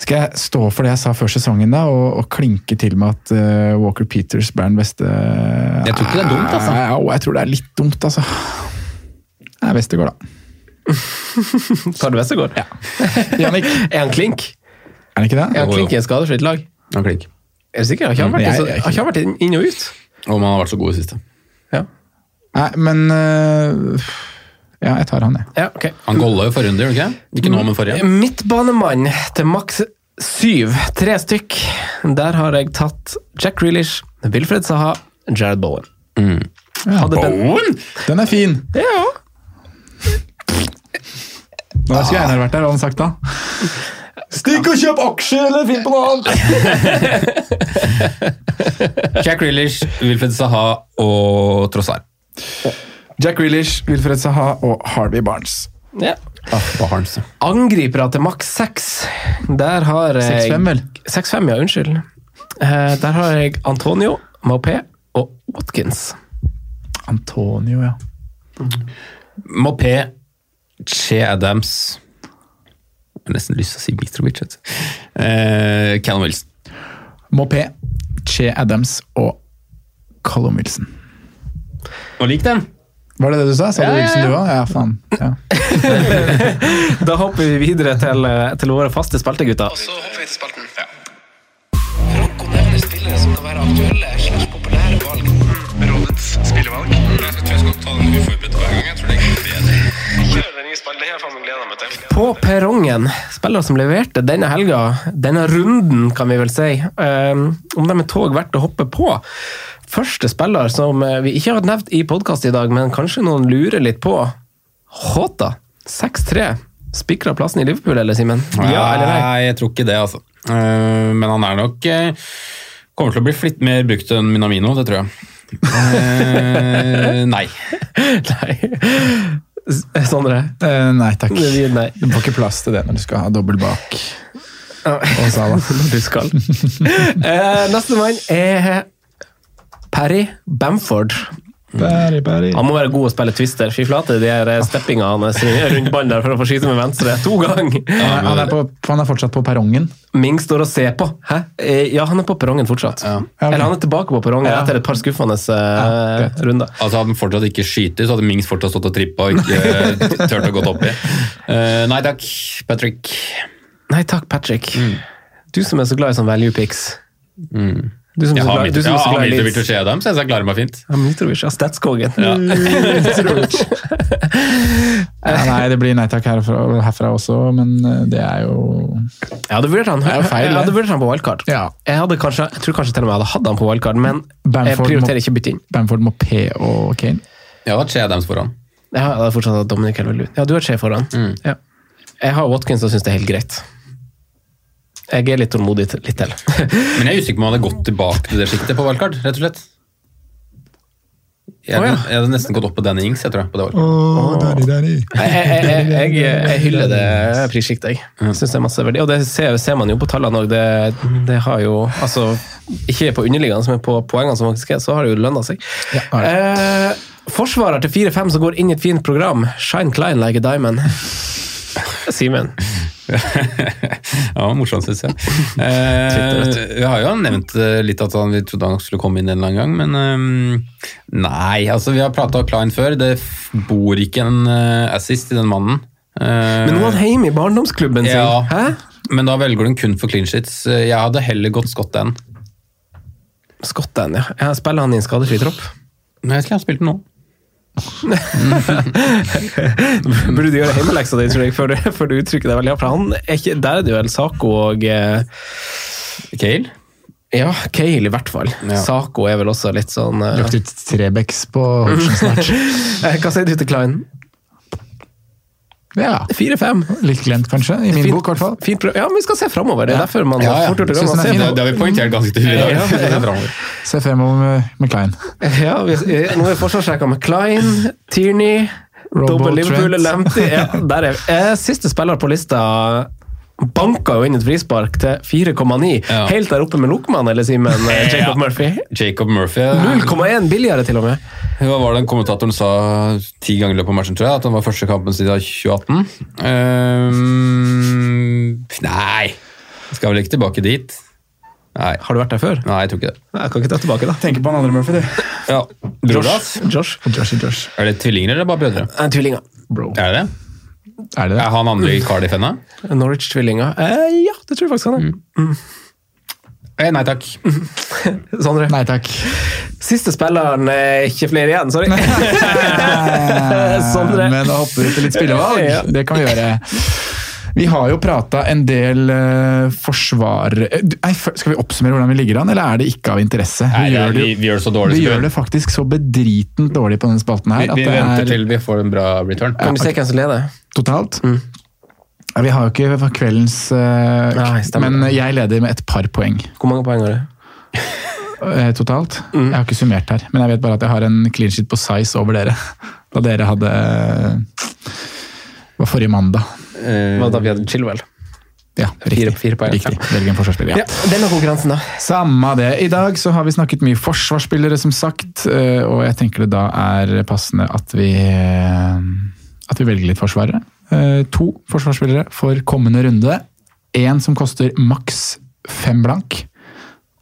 Skal jeg stå for det jeg sa før sesongen da, og, og klinke til med at uh, Walker Peters blir den beste Jeg tror ikke det er dumt, altså. Ja, jeg tror det er litt dumt, altså. Det er Westergård, da. Tar du Westergård? Ja. Jannik, Er han klink? er det ikke det? Er han klink i et skadefritt lag? Han klink. Er du sikker? Har ikke han vært, Jeg- jeg, jeg ikke- har ikke han vært inn, og ut? Og man har vært så god i siste. Ja, Nei, men eh, Ja, jeg tar han, jeg. ja okay. Han golla jo forrige runde, gjorde han ikke? Ikke nå, men forrige. Midtbanemann til maks syv. Tre stykk. Der har jeg tatt Jack Grealish, Wilfred Saha, Jared Bowen. Ja, Hadde Ben- Den er fin! Ja. Nå skulle Einar vært der, hva hadde han sagt da? Stikk og kjøp aksjer, eller finn på noe annet! Jack Grealish, Wilfred Saha og Trossard. Jack Grealish, Wilfred Saha og Harvey Barnes. ja. Ah, Angripere til maks seks. Der har jeg 6-5 vel? 6-5, ja. Unnskyld. Eh, Der har jeg Antonio, Maupé og Watkins. Antonio, ja. Mopé, Che Adams Jeg har nesten lyst til å si Mitrovic. Eh, Callum Wilson. Mopé, Che Adams og Callum Wilson. Og lik den! Var det det du sa? Sa du Ja, ja, Wilson ja. du òg? Ja, faen. Ja. Da hopper vi videre til, eh, til våre faste speltegutter. Så hopper vi til spalten. Franco nevner spillere som kan være aktuelle slags populære valg. Rådets spillevalg. Jeg tror jeg skal ta den uforberedt hver gang. Jeg tror det er bedre. Kjør den nye spalten. Det har jeg faen meg gleda meg til. På perrongen, spillere som leverte denne helga, denne runden, kan vi vel si. Um, om de er tog verdt å hoppe på. Første spiller som eh, vi ikke har nevnt i podkast i dag, men kanskje noen lurer litt på. Håta. 6-3. Spikra plassen i Liverpool, eller Simen? Ja eller nei? Nei, jeg tror ikke det, altså. Eh, men han er nok eh, Kommer til å bli flitt mer brukt enn Minamino, det tror jeg. Eh, nei. Nei. Sondre? Eh, nei takk. Nei. Du får ikke plass til det når du skal ha dobbel bak. Og Sala. Du skal. Eh, neste mann er Perry Bamford. Barry, Barry. Han må være god å spille twister. Fy flate, de her steppinga hans rundt ballen der for å få skyte med venstre to ganger. Han er, han, er på, han er fortsatt på perrongen. Ming står og ser på. Hæ? Eh, Ja, han er på perrongen fortsatt. Ja. Eller han er tilbake på perrongen Ja. etter et par skuffende eh, runder. Altså Hadde han fortsatt ikke skyter, så hadde Mings fortsatt stått og trippa og ikke eh, turt å gå opp i. Eh, nei takk, Patrick. Nei takk, Patrick. Du som er så glad i sånn value picks. Du som Jeg har, Mit du som jeg så har Mitrovic og Shedam, så jeg klarer meg fint. Ja, Mitrovic, ja, Statskogen. Ja. Ja, nei, det blir nei takk herfra, herfra også, men eh, det er jo Jeg hadde vurdert han, jeg han på wildcard. Ja. Jeg, hadde kanskje, jeg tror kanskje til og med jeg hadde hatt han på wildcard, men jeg prioriterer må- ikke bytte inn. Bamford må P og Kane. Jeg har hatt Shedams foran. Ja, jeg hadde fortsatt hatt Dominic Calvert-Lewin. Ja, du har Shea foran. Mm. Ja. Jeg har Watkins og syns det er helt greit. Jeg er litt tålmodig litt til. Men jeg er usikker på om han hadde gått tilbake til det sjiktet på valgkart, rett og slett. Jeg, ja. jeg hadde nesten gått opp på Danny Ings, jeg tror jeg. på det jeg, jeg, jeg, jeg, jeg hyller det prissjiktet, jeg. Syns det er masse verdi. Og det ser, ser man jo på tallene òg. Det, det har jo altså, Ikke på underliggende, men på poengene som faktisk er, så har det jo lønna seg. Ja, eh, forsvarer til 4-5 som går inn i et fint program. Shine Klein like a diamond. Simen. ja, morsomt, syns jeg. Eh, vi har jo nevnt eh, litt at han, vi trodde han skulle komme inn en eller annen gang, men eh, nei. altså Vi har prata Klein før. Det bor ikke en eh, assist i den mannen. Eh, Men nå er han hjemme i barndomsklubben sin. Ja. Hæ? Men da velger du den kun for clean shits. Jeg hadde heller gått Scott Dan. Skotten, ja. Jeg spiller han i en skadefri tropp. Nei, jeg skulle ha spilt den nå. Burde du gjøre hjemmeleksa di, før du, før du uttrykker deg veldig. For han er ikke, der er det jo El Saco og eh, Kale? Ja, Kale i hvert fall. Ja. Saco er vel også litt sånn eh, Lukter Trebecks på eh, Hva sier du til Klein? Ja, 4-5. Litt glemt, kanskje. I min bok, i hvert fall. Fint. Ja, men vi skal se framover. Det er derfor man Ja, har ja. fort gjort det. Er fin. Har vi poengtert ganske tydelig i dag. Ja. Se fremover med, med Klein. Ja, vi, eh, nå er forsvarssjekka med Klein, Tierney, Robo dobbel Liverpool, Trent. Ja, der er eh, Siste spiller på lista banka jo inn et frispark til 4,9. Ja. Helt der oppe med Lokman, eller Simen eh, Jacob Ja. Murphy. Jacob Murphy 0,1 billigere, til og med. Hva var det kommentatoren sa ti ganger i løpet av matchen, tror jeg? At han var første kampen siden 2018? Um, nei, skal vel ikke tilbake dit. Nei. Har du vært der før? Nei, jeg tror ikke det. Nei, Jeg kan ikke ta tilbake, da. Tenker på han andre Murphy, du. Ja, Bror Josh. Josh. Joshy Josh. Er det tvillinger eller bare brødre? Tvillinger. Bro. Er det? Er det det? Er han andre i Cardiff ennå? Norwich-tvillinga? Eh, ja, det tror jeg faktisk han er. Eh, nei takk. Sondre. Nei takk. Siste spilleren er ikke flere igjen, sorry. Sondre. Men da hopper vi til litt spillevalg. Ja. Det kan vi gjøre. Vi har jo prata en del uh, forsvar... eh, Nei, skal vi oppsummere hvordan vi ligger an, eller er det ikke av interesse? Vi er, gjør det, vi, vi gjør det så dårlig. vi så gjør det faktisk så bedritent dårlig på denne spalten her. vi, at vi det venter er til vi får en bra return. Kan du se hvem som leder? Totalt. Mm. vi har jo ikke kveldens eh, Nei. Men jeg leder med et par poeng Hvor mange poeng har du? totalt? totalt. Jeg har ikke summert her, men jeg vet bare at jeg har en clean sheet på size over dere. Da dere hadde Det var forrige mandag. Hva da vi hadde Chilwell? Ja, riktig. fire poeng. Riktig. Velg en forsvarsspiller. Ja, Ja. Den er konkurransen, da. Samme det. I dag så har vi snakket mye forsvarsspillere, som sagt. eh, Og jeg tenker det da er passende at vi, eh, at vi velger litt forsvarere. Eh, To forsvarsspillere for kommende runde. Én som koster maks fem blank.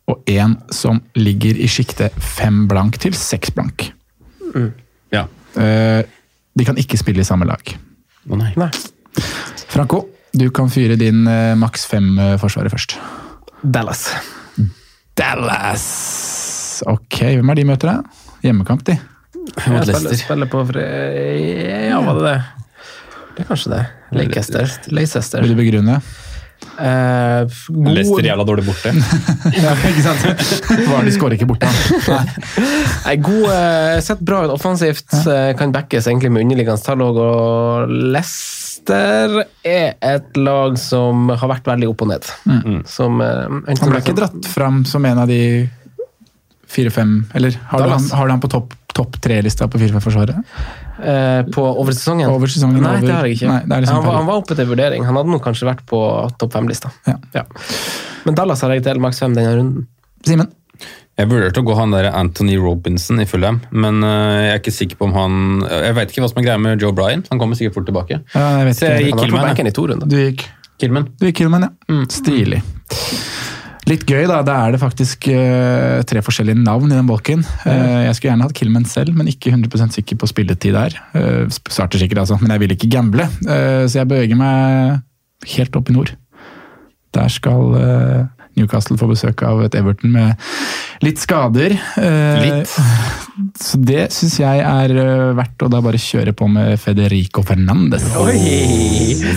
Og én som ligger i sjiktet fem blank til seks blank. Ja. Eh, de kan ikke spille i samme lag. Å nei. Nei. Franco, du kan fyre din eh, maks fem-forsvarer først. Dallas. Dallas! Ok, hvem er de møter, da? Hjemmekamp, de. Mot Leicester. spiller på fre... Ja, var det det? Det er kanskje det. Leicester. Leicester. Vil du begrunne? Uh, god- Leicester jævla dårlig borte. Ja, ikke sant? Var de skårer ikke borte. Nei. Nei, god, uh, sett bra ut offensivt. eh, Kan backes egentlig med underliggende tall. Og og Leicester er et lag som har vært veldig opp og ned. Som, eh, Han ble ikke dratt fram som en av de fire-fem Eller har du, han, har du han på topp topp tre-lista på fire-fem-forsvaret? Eh, på over sesongen? Over sesongen, Nei, over- det har jeg ikke. Nei, er liksom han, var, han var oppe til vurdering. Han hadde nok kanskje vært på topp fem-lista. Ja. Men Dallas har jeg til maks fem denne runden. Simen? Jeg vurderte å gå han der Anthony Robinson i Fulham, men øh, jeg er ikke sikker på om han Jeg vet ikke hva som er greia med Joe Bryan. Han kommer sikkert fort tilbake. Ja, jeg vet Så jeg ikke. gikk Killman. jeg. i to runder. Du gikk, Killman. du gikk Killman, ja. Stilig. Litt gøy, da. Da er det faktisk uh, tre forskjellige navn i den bolken. Uh, jeg skulle gjerne hatt Killman selv, men ikke 100% sikker på spilletid der. Uh, starter sikkert, altså, men jeg vil ikke gamble. Så jeg beveger meg helt opp i nord. Der skal Newcastle få besøk av et Everton med litt skader. Litt. Så det syns jeg er eh, verdt å da bare kjøre på med Federico Fernandes.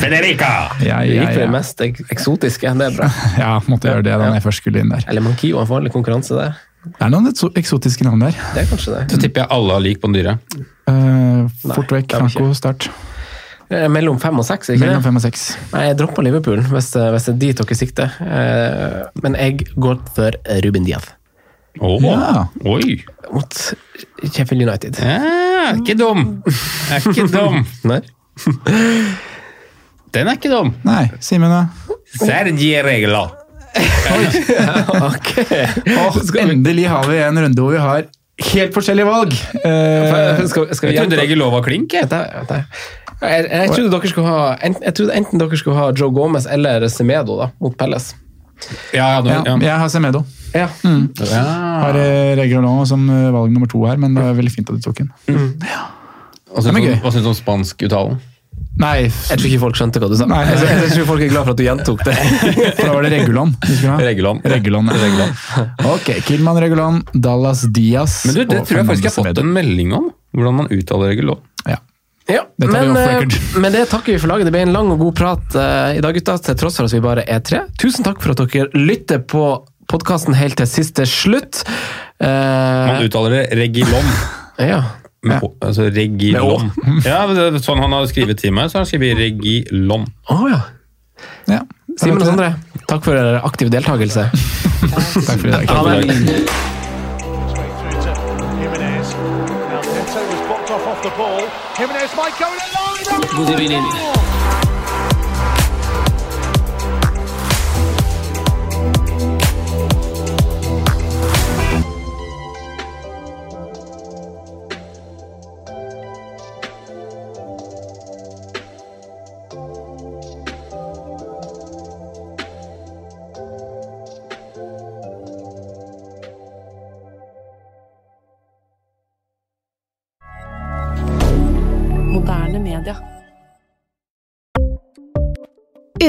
Federica! Ja, Du ja, gikk for det mest eksotiske. Det er bra. ja, måtte gjøre det da jeg først skulle inn der. Eller Mankio, en farlig konkurranse der. Det er noen ekso- eksotiske navn der. Det er kanskje det. Så tipper jeg alle har lik på den dyre. Uh, fort vekk, Franco start. Eh, Mellom fem og seks, ikke Mellom fem og seks. Nei, jeg dropper Liverpool, hvis, hvis det er dit dere sikter. Eh, Men jeg går for Ruben Diaz Å, Ja. Oi! mot Sheffield United. Ja, ikke dum! Er ikke dum. Nei? Den er ikke dum. Nei, Simen, da? Sergi Regla. ok. Og endelig har vi en runde hvor vi har helt forskjellige valg. Eh, Skal, skal vi Jeg trodde Regilov var klink. jeg. Trodde dere skulle ha enten, jeg trodde enten dere skulle ha Joe Gomez eller Semedo da, mot Pelles. Ja, ja, ja, ja. jeg har Semedo. Ja. ja. Har Regulon som eh, valg nummer to her, men det er veldig fint at du tok den. Du hva syns du om spansk-uttalen? Nei, Jeg tror ikke folk skjønte hva du sa. Nei. Jeg, tror- jeg tror folk er glad for at du gjentok det. for da var det Regulon. Regulon. Regulon. Regulon. Ok, Kilman Regulon, Dallas Diaz Men du, det tror jeg faktisk jeg har fått en melding om. Hvordan man uttaler Regulon. Ja. Men eh, med det takker vi for laget. Det ble en lang og god prat uh, i dag, gutta, til tross for at vi bare er tre. Tusen takk for at dere lytter på podkasten helt til siste slutt. Uh, Man uttaler det Regilon. ja. Med, altså Regilon. Ja, det sånn han har skrevet til meg, så har han skrevet Regilon. Oh, ja. Ja. Simen og Sondre, takk for aktiv deltakelse. Takk for i dag. Jimenez might go in alone. Good evening.